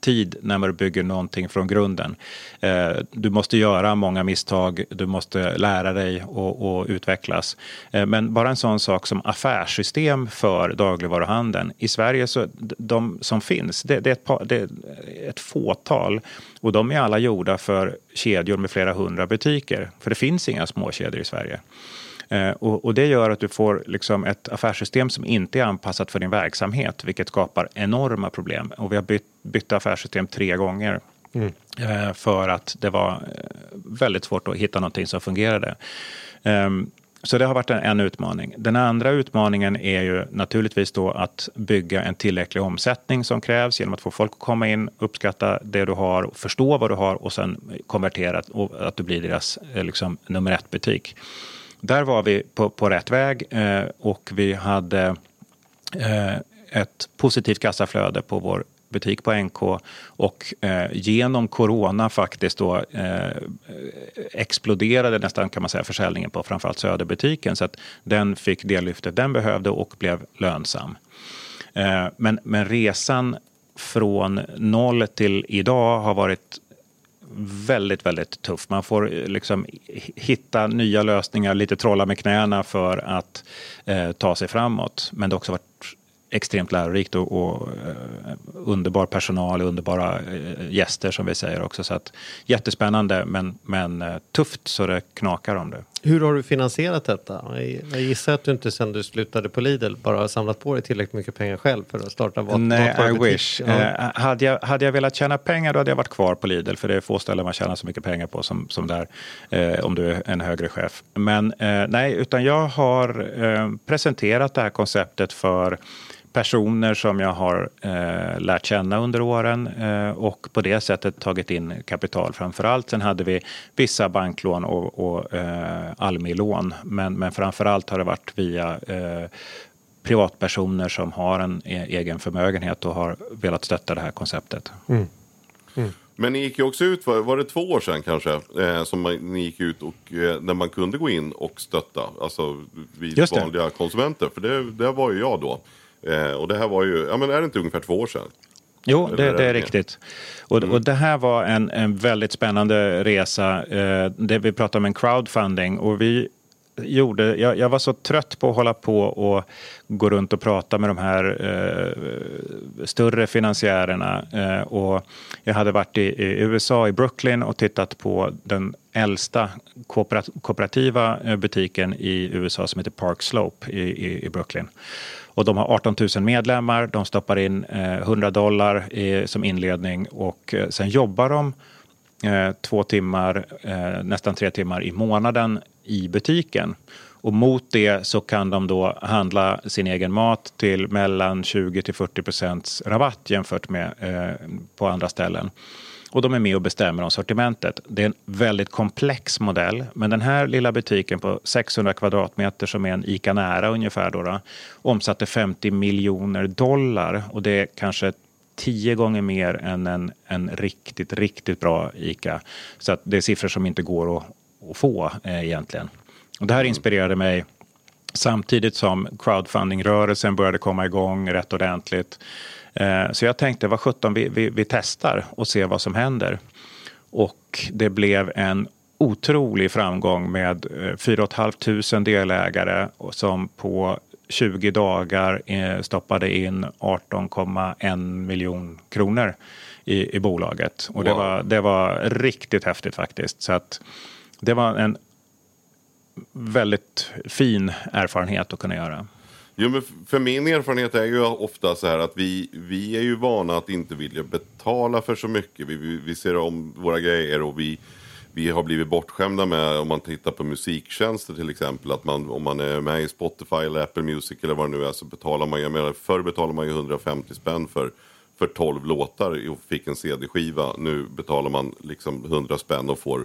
tid när man bygger någonting från grunden. Eh, du måste göra många misstag, du måste lära dig och, och utvecklas. Eh, men bara en sån sak som affärssystem för dagligvaruhandeln. I Sverige så de som finns, det, det, är ett par, det är ett fåtal och de är alla gjorda för kedjor med flera hundra butiker. För det finns inga småkedjor i Sverige. Eh, och, och, det gör att du får liksom ett affärssystem som inte är anpassat för din verksamhet, vilket skapar enorma problem. Och vi har bytt, bytt affärssystem tre gånger. Eh, för att det var eh, väldigt svårt att hitta någonting som fungerade. Ehm, så det har varit en, en, utmaning. Den andra utmaningen är ju naturligtvis då att bygga en tillräcklig omsättning som krävs genom att få folk att komma in, uppskatta det du har, förstå vad du har och sen konvertera och att du blir deras liksom, nummer ett-butik. Där var vi på, på rätt väg eh, och vi hade eh, ett positivt kassaflöde på vår butik på NK och eh, genom corona faktiskt då eh, exploderade nästan kan man säga försäljningen på framförallt Söderbutiken så att den fick det lyftet den behövde och blev lönsam. Eh, men, men resan från noll till idag har varit väldigt, väldigt tuff. Man får eh, liksom hitta nya lösningar, lite trolla med knäna för att eh, ta sig framåt. Men det har också varit extremt lärorikt och, och eh, underbar personal, underbara eh, gäster som vi säger också. Så att, jättespännande men, men eh, tufft så det knakar om det.
Hur har du finansierat detta? Jag gissar att du inte sen du slutade på Lidl bara har samlat på dig tillräckligt mycket pengar själv för att starta mat,
Nej, I wish.
Ja.
Eh, hade, jag, hade jag velat tjäna pengar då hade jag varit kvar på Lidl för det är få ställen man tjänar så mycket pengar på som, som där eh, om du är en högre chef. Men eh, nej, utan jag har eh, presenterat det här konceptet för personer som jag har eh, lärt känna under åren eh, och på det sättet tagit in kapital framför allt. Sen hade vi vissa banklån och, och eh, Almi-lån men, men framför allt har det varit via eh, privatpersoner som har en e egen förmögenhet och har velat stötta det här konceptet. Mm.
Mm. Men ni gick ju också ut, var, var det två år sedan kanske, eh, som man, ni gick ut och eh, när man kunde gå in och stötta, alltså vi vanliga konsumenter, för det, det var ju jag då. Eh, och det här var ju, ja men är det inte ungefär två år sedan?
Jo, det, det, är riktigt. Och, mm. och det här var en, en väldigt spännande resa. Eh, det vi pratade om en crowdfunding och vi gjorde, jag, jag, var så trött på att hålla på och gå runt och prata med de här eh, större finansiärerna. Eh, och jag hade varit i, i, USA, i Brooklyn och tittat på den äldsta kooperativa eh, butiken i USA som heter Park Slope i, i, i Brooklyn. Och de har 18 000 medlemmar, de stoppar in eh, 100 dollar dollar som inledning och eh, sen jobbar de eh, två timmar, nästan tre timmar i månaden i butiken. Och mot det så kan de då handla sin egen mat till mellan 20 till 40 procents rabatt jämfört med på andra ställen och de är med och bestämmer om sortimentet. Det är en väldigt komplex modell, men den här lilla butiken på 600 kvadratmeter som är en ICA Nära ungefär då, då omsatte 50 miljoner dollar och det är kanske tio gånger mer än en, en riktigt, riktigt bra ICA. Så att det är siffror som inte går att, att få eh, egentligen. Och det här inspirerade mig samtidigt som crowdfunding-rörelsen började komma igång rätt ordentligt. Eh, så jag tänkte, vad sjutton, vi, vi, vi testar och ser vad som händer. Och det blev en otrolig framgång med 4 500 delägare som på 20 dagar eh, stoppade in 18,1 miljon kronor i, i bolaget. Och wow. det, var, det var riktigt häftigt faktiskt. Så att det var en väldigt fin erfarenhet att kunna göra.
Jo, men för min erfarenhet är ju ofta så här att vi, vi är ju vana att inte vilja betala för så mycket. Vi, vi, vi ser om våra grejer och vi, vi har blivit bortskämda med, om man tittar på musiktjänster till exempel, att man, om man är med i Spotify eller Apple Music eller vad det nu är så betalar man, jag menar, förr betalade man ju 150 spänn för, för 12 låtar och fick en CD-skiva. Nu betalar man liksom 100 spänn och får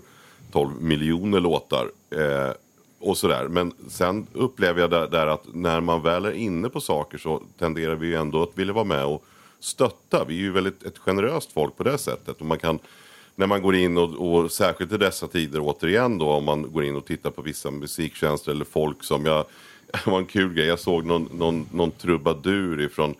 12 miljoner låtar. Eh, och sådär. Men sen upplever jag där, där, att när man väl är inne på saker så tenderar vi ju ändå att vilja vara med och stötta. Vi är ju väldigt ett generöst folk på det sättet. Och man kan, när man går in och, och särskilt i dessa tider återigen då om man går in och tittar på vissa musiktjänster eller folk som jag det var en kul grej. Jag såg någon, någon, någon trubadur ifrån,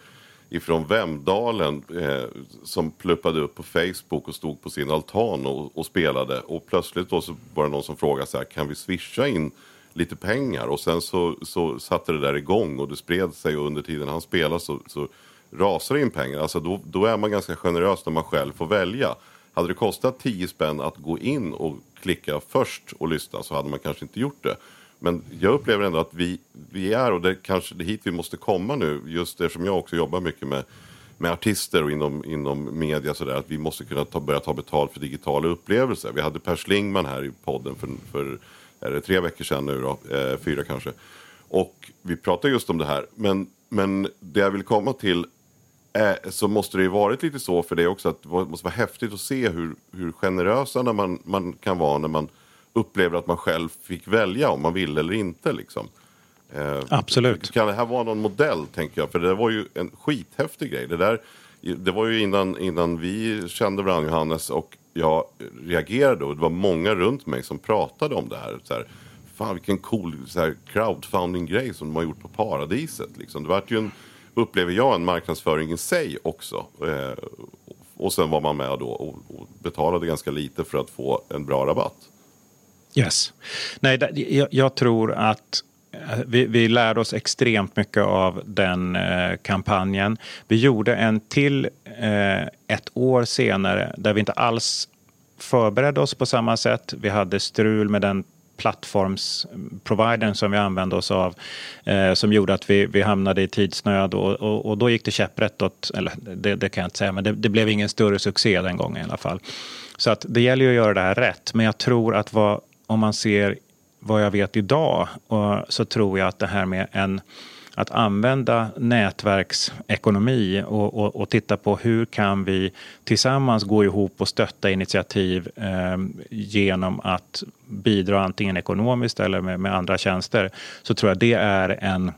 ifrån Vemdalen eh, som pluppade upp på Facebook och stod på sin altan och, och, spelade. Och plötsligt då så var det någon som frågade så här, kan vi swisha in lite pengar och sen så, så satte det där igång och det spred sig och under tiden han spelade så, så rasade in pengar. Alltså då, då är man ganska generös när man själv får välja. Hade det kostat 10 spänn att gå in och klicka först och lyssna så hade man kanske inte gjort det. Men jag upplever ändå att vi, vi är, och det kanske det hit vi måste komma nu, just eftersom jag också jobbar mycket med, med artister och inom, inom media sådär, att vi måste kunna ta, börja ta betalt för digitala upplevelser. Vi hade Per Schlingman här i podden för, för är det tre veckor sedan nu då, eh, fyra kanske. Och vi pratar just om det här. Men, men det jag vill komma till är, så måste det ju varit lite så för det också att det måste vara häftigt att se hur, hur generösa när man, man kan vara när man upplever att man själv fick välja om man vill eller inte. Liksom.
Eh, Absolut.
Kan det här vara någon modell tänker jag? För det var ju en skithäftig grej. Det, där, det var ju innan, innan vi kände varandra Johannes och jag reagerade och det var många runt mig som pratade om det här. Så här fan vilken cool crowdfunding-grej som de har gjort på Paradiset. Liksom. Det var ju en, upplever jag, en marknadsföring i sig också. Eh, och sen var man med då och, och, betalade ganska lite för att få en bra rabatt.
Yes. Nej, jag, jag tror att vi, vi lärde oss extremt mycket av den eh, kampanjen. Vi gjorde en till eh, ett år senare där vi inte alls förberedde oss på samma sätt. Vi hade strul med den plattformsprovidern som vi använde oss av eh, som gjorde att vi, vi hamnade i tidsnöd och, och, och då gick det käpprätt åt, eller det, det, kan jag inte säga, men det, det, blev ingen större succé den gången i alla fall. Så att det gäller ju att göra det här rätt, men jag tror att vad, om man ser vad jag vet idag och, så tror jag att det här med en att använda nätverksekonomi och, och, och, titta på hur kan vi tillsammans gå ihop och stötta initiativ eh, genom att bidra antingen ekonomiskt eller med, med, andra tjänster så tror jag det är en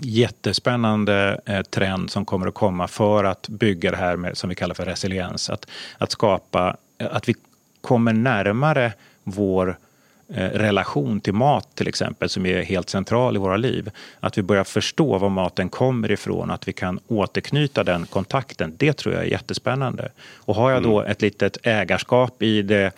jättespännande eh, trend som kommer att komma för att bygga det här med, som vi kallar för resiliens. Att, att skapa, att vi kommer närmare vår eh, relation till mat till exempel som är helt central i våra liv. Att vi börjar förstå var maten kommer ifrån, att vi kan återknyta den kontakten. Det tror jag är jättespännande. Och har jag då ett litet ägarskap i det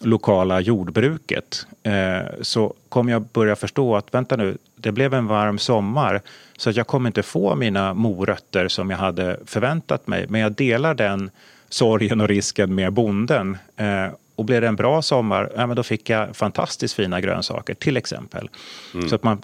lokala jordbruket eh, så kommer jag börja förstå att vänta nu, det blev en varm sommar så att jag kommer inte få mina morötter som jag hade förväntat mig. Men jag delar den sorgen och risken med bonden. Och blev det en bra sommar, ja, men då fick jag fantastiskt fina grönsaker till exempel. Så att man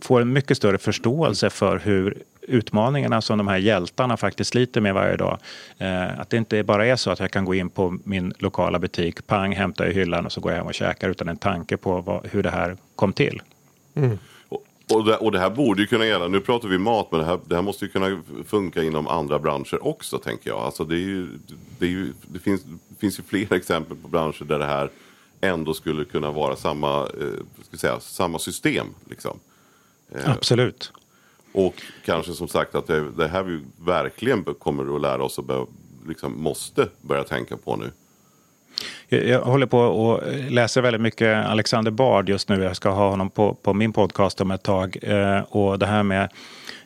får en mycket större förståelse för hur utmaningarna som de här hjältarna faktiskt sliter med varje dag. Eh, att det inte bara är så att jag kan gå in på min lokala butik, pang, hämta i hyllan och så går jag hem och käkar utan en tanke på vad, hur det här kom till.
Och, och, det, och det här borde ju kunna gälla, nu pratar vi mat, men det här, det här måste ju kunna funka inom andra branscher också tänker jag. Alltså det, är ju, det, är ju, det, finns, det finns ju flera exempel på branscher där det här ändå skulle kunna vara samma, eh, säga, samma system. Liksom.
Absolut.
Och kanske som sagt att det, det här vi verkligen kommer att lära oss och bör, liksom måste börja tänka på nu.
Jag, jag håller på och eh, läser väldigt mycket Alexander Bard just nu. Jag ska ha honom på, på min podcast om ett tag. Eh, och det här med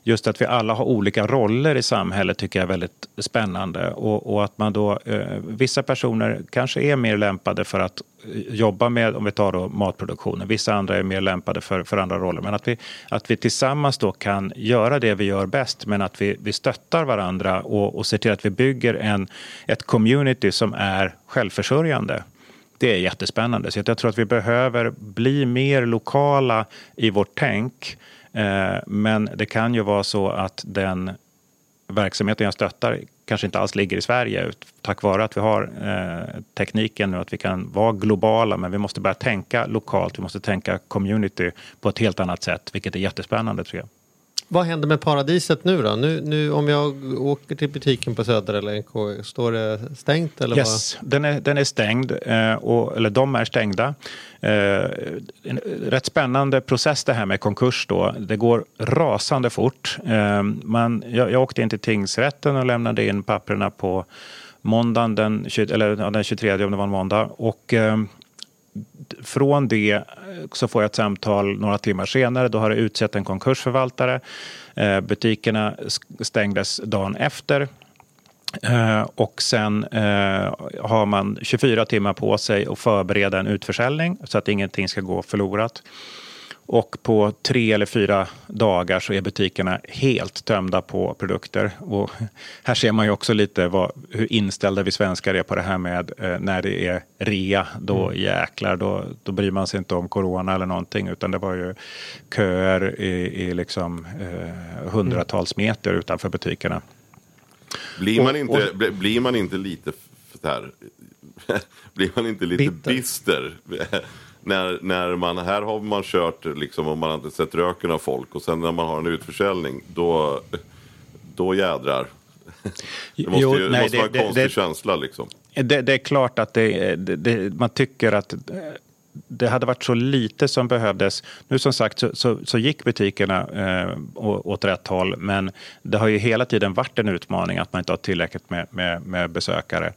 just att vi alla har olika roller i samhället tycker jag är väldigt spännande. Och, och att man då, eh, vissa personer kanske är mer lämpade för att eh, jobba med, om vi tar då matproduktionen. Vissa andra är mer lämpade för, för andra roller. Men att vi, att vi tillsammans då kan göra det vi gör bäst men att vi, vi stöttar varandra och, och ser till att vi bygger en, ett community som är självförsörjande. Det är jättespännande. Så jag tror att vi behöver bli mer lokala i vårt tänk. Eh, men det kan ju vara så att den verksamheten jag stöttar kanske inte alls ligger i Sverige tack vare att vi har eh, tekniken nu att vi kan vara globala men vi måste börja tänka lokalt, vi måste tänka community på ett helt annat sätt vilket är jättespännande tror jag.
Vad händer med paradiset nu då? Nu, nu om jag åker till butiken på Söder eller NK, står det stängt eller
Yes, den är, den är stängd, eh, och, eller de är stängda. Eh, en rätt spännande process det här med konkurs då. Det går rasande fort. Eh, man, jag, jag åkte in till tingsrätten och lämnade in papperna på måndagen den, 20, eller, den 23 om det var en måndag. Och, eh, från det eh, så får jag ett samtal några timmar senare. Då har det utsett en konkursförvaltare. Eh, butikerna stängdes dagen efter. Eh, och sen eh, har man 24 timmar på sig att förbereda en utförsäljning så att ingenting ska gå förlorat. Och på tre eller fyra dagar så är butikerna helt tömda på produkter. Och här ser man ju också lite vad, hur inställda vi svenskar är på det här med eh, när det är rea. Då jäklar, då, då bryr man sig inte om corona eller någonting. Utan det var ju köer i, i liksom, eh, hundratals meter utanför butikerna.
Blir man,
Och-
inte, bli- blir man inte lite här, blir man inte lite
Bitter.
bister? När, när man, här har man kört liksom och man har inte sett röken av folk och sen när man har en utförsäljning då, då jädrar. Det måste,
Jo,
ju,
nej,
måste
det-
vara en
det-
konstig
det-
känsla liksom.
Det, är klart att man tycker att det hade varit så lite som behövdes. Nu som sagt så, så, så gick butikerna eh, åt rätt håll men det har ju hela tiden varit en utmaning att man inte har tillräckligt med, med, med besökare.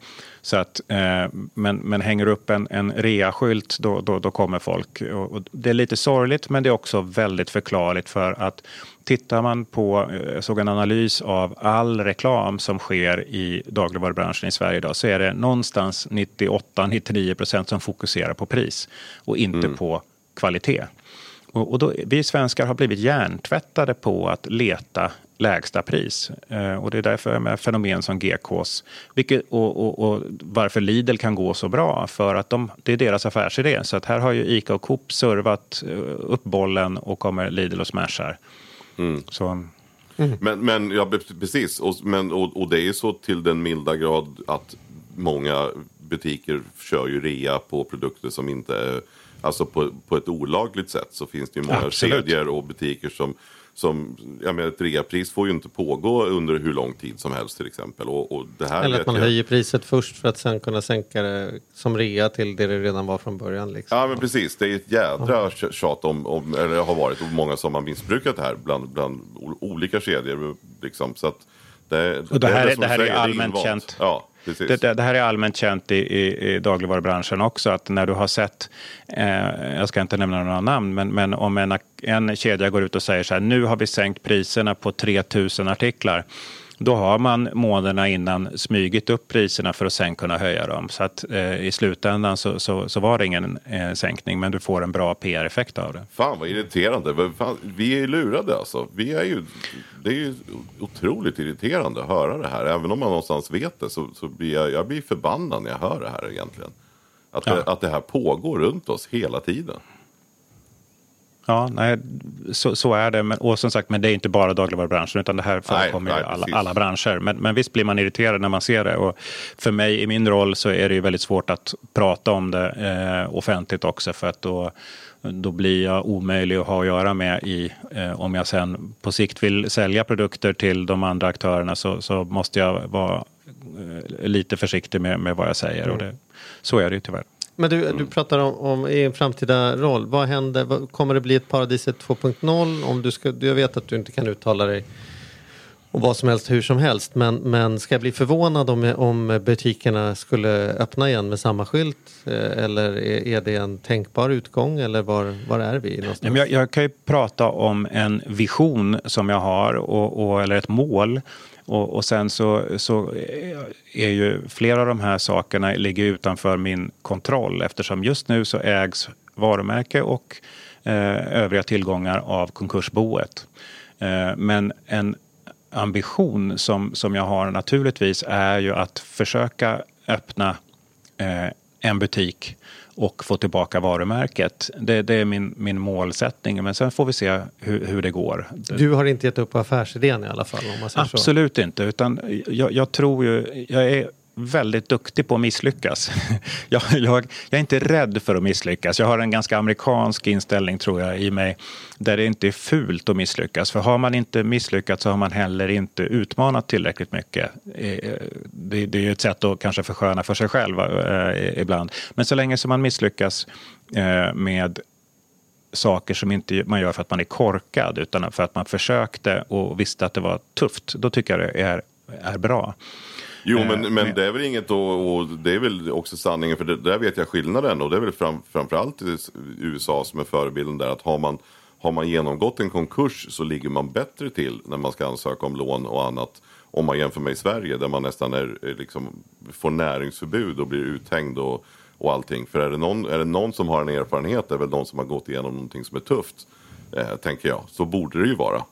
Så att, eh, men, men hänger upp en, en rea-skylt då, då, då kommer folk. Och, och det är lite sorgligt men det är också väldigt förklarligt för att Tittar man på, eh, jag såg en analys av all reklam som sker i dagligvarubranschen i Sverige idag så är det någonstans 98-99 procent som fokuserar på pris och inte på kvalitet. Och då, vi svenskar har blivit hjärntvättade på att leta lägsta pris. Eh, och det är därför med fenomen som GKs vilket, och, och, och varför Lidl kan gå så bra. För att de, det är deras affärsidé. Så att här har ju ICA och Coop servat eh, upp bollen och kommer Lidl och smashar. Så,
Men, men ja, precis. Och, men, och, och det är så till den milda grad att många butiker kör ju rea på produkter som inte är, alltså på, på ett olagligt sätt så finns det ju många
Absolut.
kedjor och butiker som, som, jag menar, ett reapris får ju inte pågå under hur lång tid som helst till exempel. Och, och det här
Eller att man
jag-
höjer priset först för att sen kunna sänka det som rea till det det redan var från början. Liksom.
Ja men precis, det är ett jädra tj- tjat om, om eller har varit, och många som har missbrukat det här bland, bland olika kedjor. Liksom, så att det,
Och det här,
är
är,
som
det
du
här är allmänt känt.
Ja.
Det, det, det här är allmänt känt i, i, i dagligvarubranschen också. Att när du har sett, eh, jag ska inte nämna några namn, men, men om en, en kedja går ut och säger så här, nu har vi sänkt priserna på 3000 artiklar. Då har man månaderna innan smygit upp priserna för att sen kunna höja dem. Så att eh, i slutändan så, så, så var det ingen eh, sänkning, men du får en bra PR-effekt av det.
Fan vad irriterande. Fan, vi är ju lurade alltså. Vi är ju, det är ju otroligt irriterande att höra det här. Även om man någonstans vet det så, så blir jag, jag blir förbannad när jag hör det här egentligen. Att, det,
Ja.
att det här pågår runt oss hela tiden.
Ja, nej, så, så är det. Men, och som sagt, men det är inte bara dagligvarubranschen utan det här förekommer
nej,
i alla, alla branscher. Men, men visst blir man irriterad när man ser det. Och för mig i min roll så är det ju väldigt svårt att prata om det eh, offentligt också för att då, då blir jag omöjlig att ha att göra med i, eh, om jag sen på sikt vill sälja produkter till de andra aktörerna så, så måste jag vara eh, lite försiktig med, med vad jag säger. Och det, så är det ju tyvärr.
Men du,
Mm.
du pratar om, om en framtida roll. Vad händer? Vad, kommer det bli ett Paradiset 2.0? Om du ska, jag vet att du inte kan uttala dig om vad som helst hur som helst. Men, men ska jag bli förvånad om, om butikerna skulle öppna igen med samma skylt? Eh, Eller är, är det en tänkbar utgång? Eller var, var är vi någonstans?
jag, jag kan ju prata om en vision som jag har, och, och, eller ett mål. Och, och sen så, så är ju flera av de här sakerna ligger utanför min kontroll eftersom just nu så ägs varumärke och eh, övriga tillgångar av konkursboet. Eh, men en ambition som, som jag har naturligtvis är ju att försöka öppna eh, en butik och få tillbaka varumärket. Det, det är min, min målsättning, men sen får vi se hur, hur det går.
Du har inte gett upp affärsidén i alla fall? Säger så.
Absolut inte, utan jag, jag tror ju, jag är väldigt duktig på att misslyckas. Jag, jag, jag är inte rädd för att misslyckas. Jag har en ganska amerikansk inställning tror jag i mig där det inte är fult att misslyckas. För har man inte misslyckats så har man heller inte utmanat tillräckligt mycket. Eh, eh, det, det är ju ett sätt att kanske försköna för sig själv eh, ibland. Men så länge som man misslyckas eh, med saker som inte man gör för att man är korkad utan för att man försökte och visste att det var tufft. Då tycker jag det är, är bra.
Jo
Eh,
men, men
men-
det är väl inget och, och det är väl också sanningen för det, där vet jag skillnaden och det är väl fram, framförallt i USA som är förebilden där att har man, har man genomgått en konkurs så ligger man bättre till när man ska ansöka om lån och annat om man jämför med i Sverige där man nästan är, är liksom, får näringsförbud och blir uthängd och, och allting. För är det, någon, är det någon som har en erfarenhet är väl de som har gått igenom någonting som är tufft. Eh, tänker jag. Så borde det ju vara.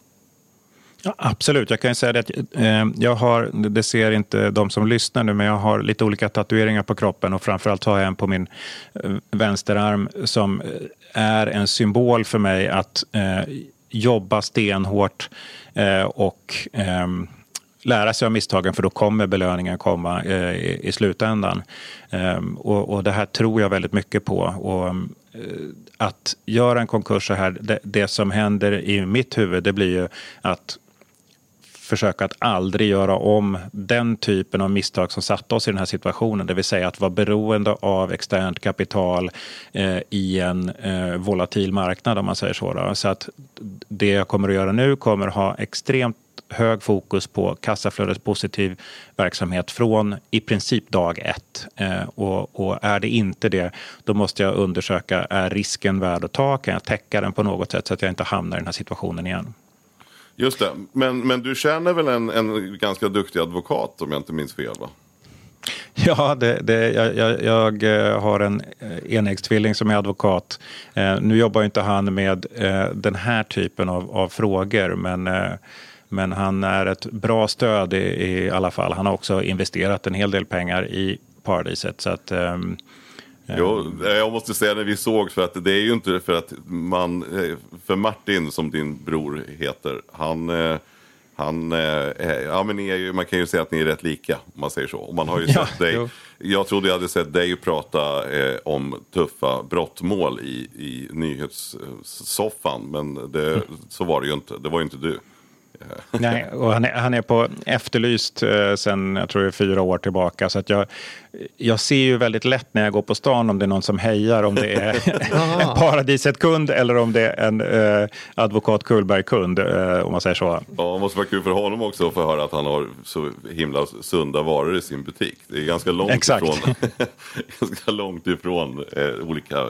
Ja, absolut, jag kan ju säga det att eh, jag har, det ser inte de som lyssnar nu, men jag har lite olika tatueringar på kroppen och framförallt har jag en på min eh, vänsterarm som eh, är en symbol för mig att eh, jobba stenhårt eh, och ehm, lära sig av misstagen för då kommer belöningen komma eh, i, i slutändan. Ehm, och, och det här tror jag väldigt mycket på. Och, eh, att göra en konkurs så här, det, det som händer i mitt huvud det blir ju att försöka att aldrig göra om den typen av misstag som satte oss i den här situationen. Det vill säga att vara beroende av externt kapital eh, i en eh, volatil marknad om man säger så. Då. Så att det jag kommer att göra nu kommer att ha extremt hög fokus på kassaflödespositiv verksamhet från i princip dag ett. Eh, och, och är det inte det, då måste jag undersöka, är risken värd att ta? Kan jag täcka den på något sätt så att jag inte hamnar i den här situationen igen?
Just det, men, men du känner väl en, en ganska duktig advokat om jag inte minns fel va?
Ja, det, det, jag, jag, jag eh, har en eh, enäggstvilling som är advokat. Eh, nu jobbar ju inte han med eh, den här typen av, av frågor, men, eh, men han är ett bra stöd i, i alla fall. Han har också investerat en hel del pengar i Paradiset. Så att, ehm,
Jo, eh, jag måste säga när vi såg för att det är ju inte för att man, eh, för Martin som din bror heter, han, eh, Han, ja, men ni är ju, man kan ju säga att ni är rätt lika om man säger så. Och man har ju
Ja,
sett dig,
jo.
jag trodde jag hade sett dig prata eh, om tuffa brottmål i, i nyhetssoffan. Men det, så var det ju inte, det var ju inte du.
Nej, och han är, han är på Efterlyst eh, sen jag tror det är fyra år tillbaka. Så att jag, jag ser ju väldigt lätt när jag går på stan om det är någon som hejar om det är en Paradiset-kund eller om det är en eh, advokat Kullberg-kund, eh, om man säger så.
Ja, det måste vara kul för honom också att få höra att han har så himla sunda varor i sin butik. Det är ganska långt
Exakt.
ifrån, ganska långt ifrån eh, olika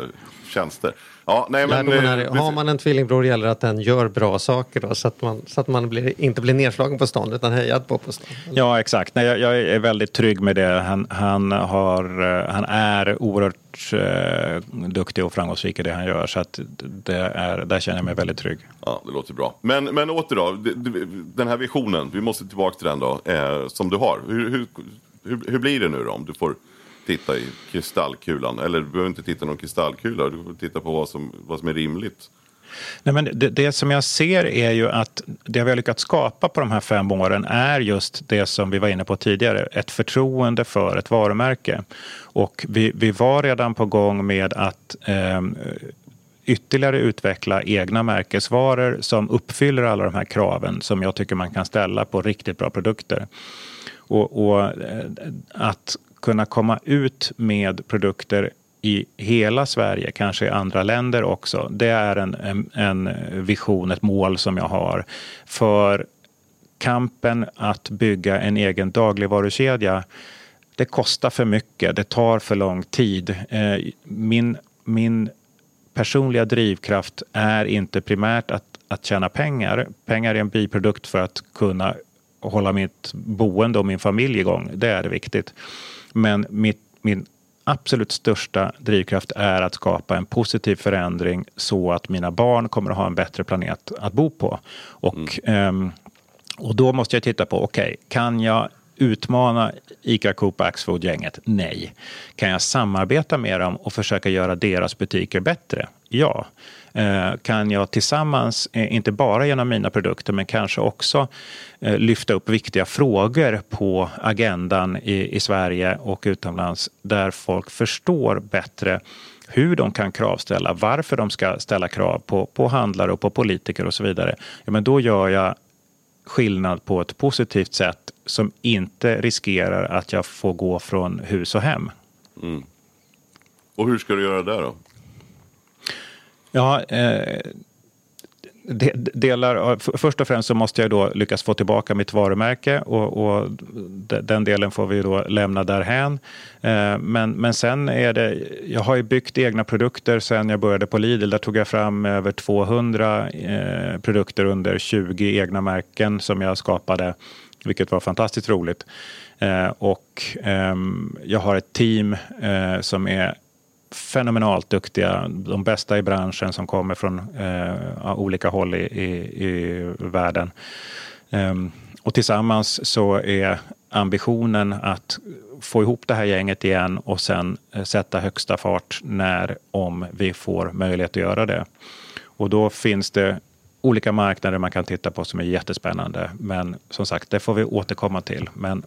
tjänster. Ja, nej, men,
är,
eh,
har man en tvillingbror gäller att den gör bra saker då, så att man, så att man blir, inte blir nedslagen på stan utan hejad på på stan.
Ja, exakt. Nej, jag, jag är väldigt trygg med det. Han, han, har, eh, han är oerhört eh, duktig och framgångsrik i det han gör. Så att det är, där känner jag mig väldigt trygg.
Ja, det låter bra. Men, men åter då, den här visionen, vi måste tillbaka till den då, eh, som du har. Hur, hur, hur, hur blir det nu då om du får titta i kristallkulan? Eller du behöver inte titta i någon kristallkula, du får titta på vad som, vad som är rimligt.
Nej, men det, det som jag ser är ju att det vi har lyckats skapa på de här fem åren är just det som vi var inne på tidigare, ett förtroende för ett varumärke. Och vi, vi var redan på gång med att eh, ytterligare utveckla egna märkesvaror som uppfyller alla de här kraven som jag tycker man kan ställa på riktigt bra produkter. Och, och eh, att kunna komma ut med produkter i hela Sverige, kanske i andra länder också. Det är en, en, en vision, ett mål som jag har. För kampen att bygga en egen dagligvarukedja, det kostar för mycket, det tar för lång tid. Eh, min, min personliga drivkraft är inte primärt att, att tjäna pengar. Pengar är en biprodukt för att kunna hålla mitt boende och min familj igång. Det är viktigt. Men mitt, min absolut största drivkraft är att skapa en positiv förändring så att mina barn kommer att ha en bättre planet att bo på. Och, ehm, och då måste jag titta på, okej, kan jag utmana ICA Coop Axfood-gänget? Nej. Kan jag samarbeta med dem och försöka göra deras butiker bättre? Ja. Eh, kan jag tillsammans, eh, inte bara genom mina produkter, men kanske också eh, lyfta upp viktiga frågor på agendan i, i Sverige och utomlands där folk förstår bättre hur de kan kravställa, varför de ska ställa krav på, på handlare och på politiker och så vidare. Ja, men då gör jag skillnad på ett positivt sätt som inte riskerar att jag får gå från hus och hem. Mm.
Och hur ska du göra det då?
Ja, eh, de, delar, först och främst så måste jag då lyckas få tillbaka mitt varumärke och, och de- den delen får vi då lämna därhän. Eh, men, men sen är det, jag har ju byggt egna produkter sen jag började på Lidl. Där tog jag fram över 200 eh, produkter under 20 egna märken som jag skapade, vilket var fantastiskt roligt. Eh, och ehm, jag har ett team eh, som är fenomenalt duktiga. De bästa i branschen som kommer från eh, olika håll i, i, i världen. Um, och tillsammans så är ambitionen att få ihop det här gänget igen och sen eh, sätta högsta fart när, om vi får möjlighet att göra det. Och då finns det olika marknader man kan titta på som är jättespännande. Men som sagt, det får vi återkomma till. Men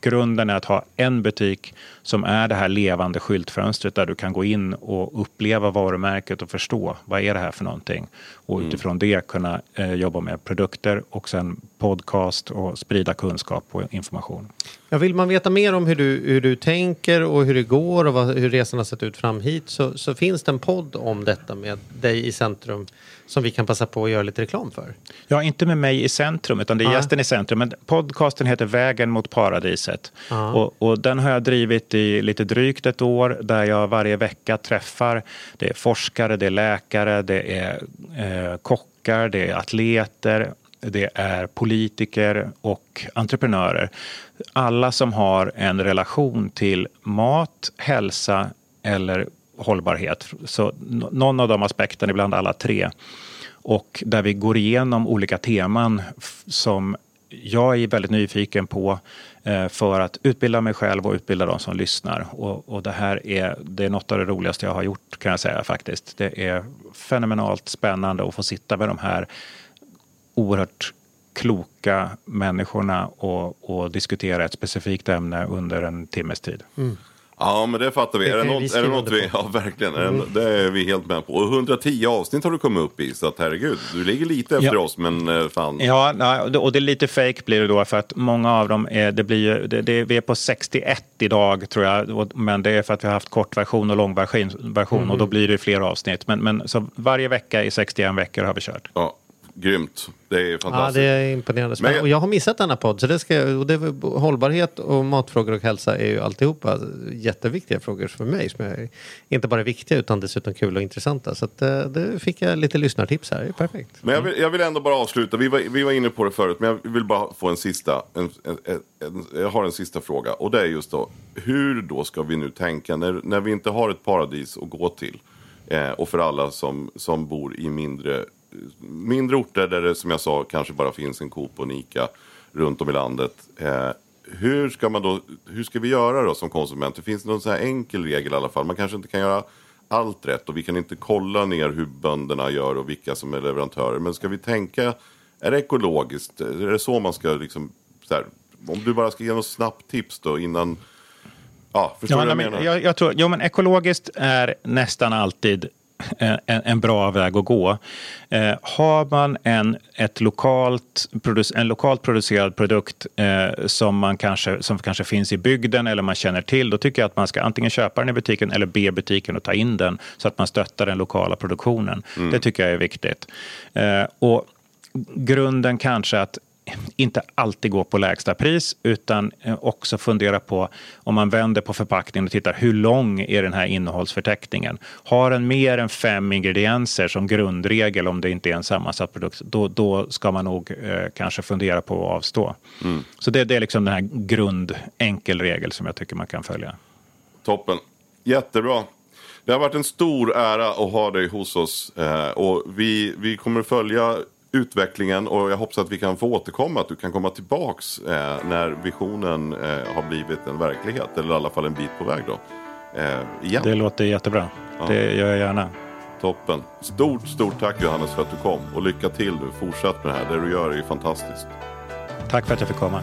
grunden är att ha en butik som är det här levande skyltfönstret där du kan gå in och uppleva varumärket och förstå vad är det här för någonting. Och utifrån det kunna eh, jobba med produkter och sen podcast och sprida kunskap och information.
Ja, vill man veta mer om hur du, hur du tänker och hur det går och vad, hur resan har sett ut fram hit så, så finns det en podd om detta med dig i centrum som vi kan passa på att göra lite reklam för.
Ja, inte med mig i centrum, utan det är
Ja.
gästen i centrum. Men podcasten heter Vägen mot paradiset. Och, och den har jag drivit i lite drygt ett år, där jag varje vecka träffar det är forskare, det är läkare, det är eh, kockar, det är atleter, det är politiker och entreprenörer. Alla som har en relation till mat, hälsa eller hållbarhet. Så någon av de aspekterna, ibland alla tre. Och där vi går igenom olika teman som jag är väldigt nyfiken på eh, för att utbilda mig själv och utbilda de som lyssnar. Och, och det här är, det är något av det roligaste jag har gjort kan jag säga faktiskt. Det är fenomenalt spännande att få sitta med de här oerhört kloka människorna och, och diskutera ett specifikt ämne under en timmes tid. Mm.
Ja, men det fattar vi.
Det
är det
kan vi
något, är det något vi, ja verkligen, är det, är vi helt med på. Och 110 avsnitt har du kommit upp i, så att herregud, du ligger lite efter
Ja.
oss, men eh, fan.
Ja, och det- är lite fake blir det då för att många av dem är, det blir det, det, vi är på 61 idag tror jag, men det är för att vi har haft kortversion och långversion version, och då blir det fler avsnitt. Men, men så varje vecka i 61 veckor har vi kört.
Ja, grymt. Det är
Ja,
fantastiskt.
det är imponerande.
Men-.
Och jag har missat denna podd. Så det ska, och det, hållbarhet och matfrågor och hälsa är ju alltihopa jätteviktiga frågor för mig. Som är inte bara viktiga utan dessutom kul och intressanta. Så att, eh, det fick jag lite lyssnartips här. Det är perfekt.
Men jag vill, jag vill ändå bara avsluta, vi var, vi var inne på det förut, men jag vill bara få en sista, en, en, en, jag har en sista fråga. Och det är just då, hur då ska vi nu tänka när, när vi inte har ett paradis att gå till? Eh, och för alla som, som bor i mindre, mindre orter där det som jag sa kanske bara finns en Coop och en Ica runt om i landet. Eh, hur ska man då, hur ska vi göra då som konsumenter? Finns det någon så här enkel regel i alla fall? Man kanske inte kan göra allt rätt och vi kan inte kolla ner hur bönderna gör och vilka som är leverantörer. Men ska vi tänka, är det ekologiskt? Är det så man ska liksom, så här, om du bara ska ge något snabbt tips då innan, ja, förstår
Ja,
du vad jag menar?
jag, jag tror, jo, men ekologiskt är nästan alltid en, en bra väg att gå. Eh, har man en, ett lokalt, en lokalt producerad produkt eh, som, man kanske, som kanske finns i bygden eller man känner till, då tycker jag att man ska antingen köpa den i butiken eller be butiken att ta in den så att man stöttar den lokala produktionen. Det tycker jag är viktigt. Eh, och grunden kanske att inte alltid gå på lägsta pris utan eh, också fundera på om man vänder på förpackningen och tittar hur lång är den här innehållsförteckningen. Har den mer än fem ingredienser som grundregel om det inte är en sammansatt produkt då, då ska man nog eh, kanske fundera på att avstå. Så det, det är liksom den här grund enkel regel som jag tycker man kan följa.
Toppen. Jättebra. Det har varit en stor ära att ha dig hos oss. Eh, och vi, vi kommer följa utvecklingen och jag hoppas att vi kan få återkomma. Att du kan komma tillbaks eh, när visionen eh, har blivit en verklighet. Eller i alla fall en bit på väg då. Eh, igen.
Det låter jättebra. Det gör jag gärna.
Toppen. Stort, stort tack Johannes för att du kom. Och lycka till nu. Fortsätt med det här. Det du gör är ju fantastiskt.
Tack för att jag fick komma.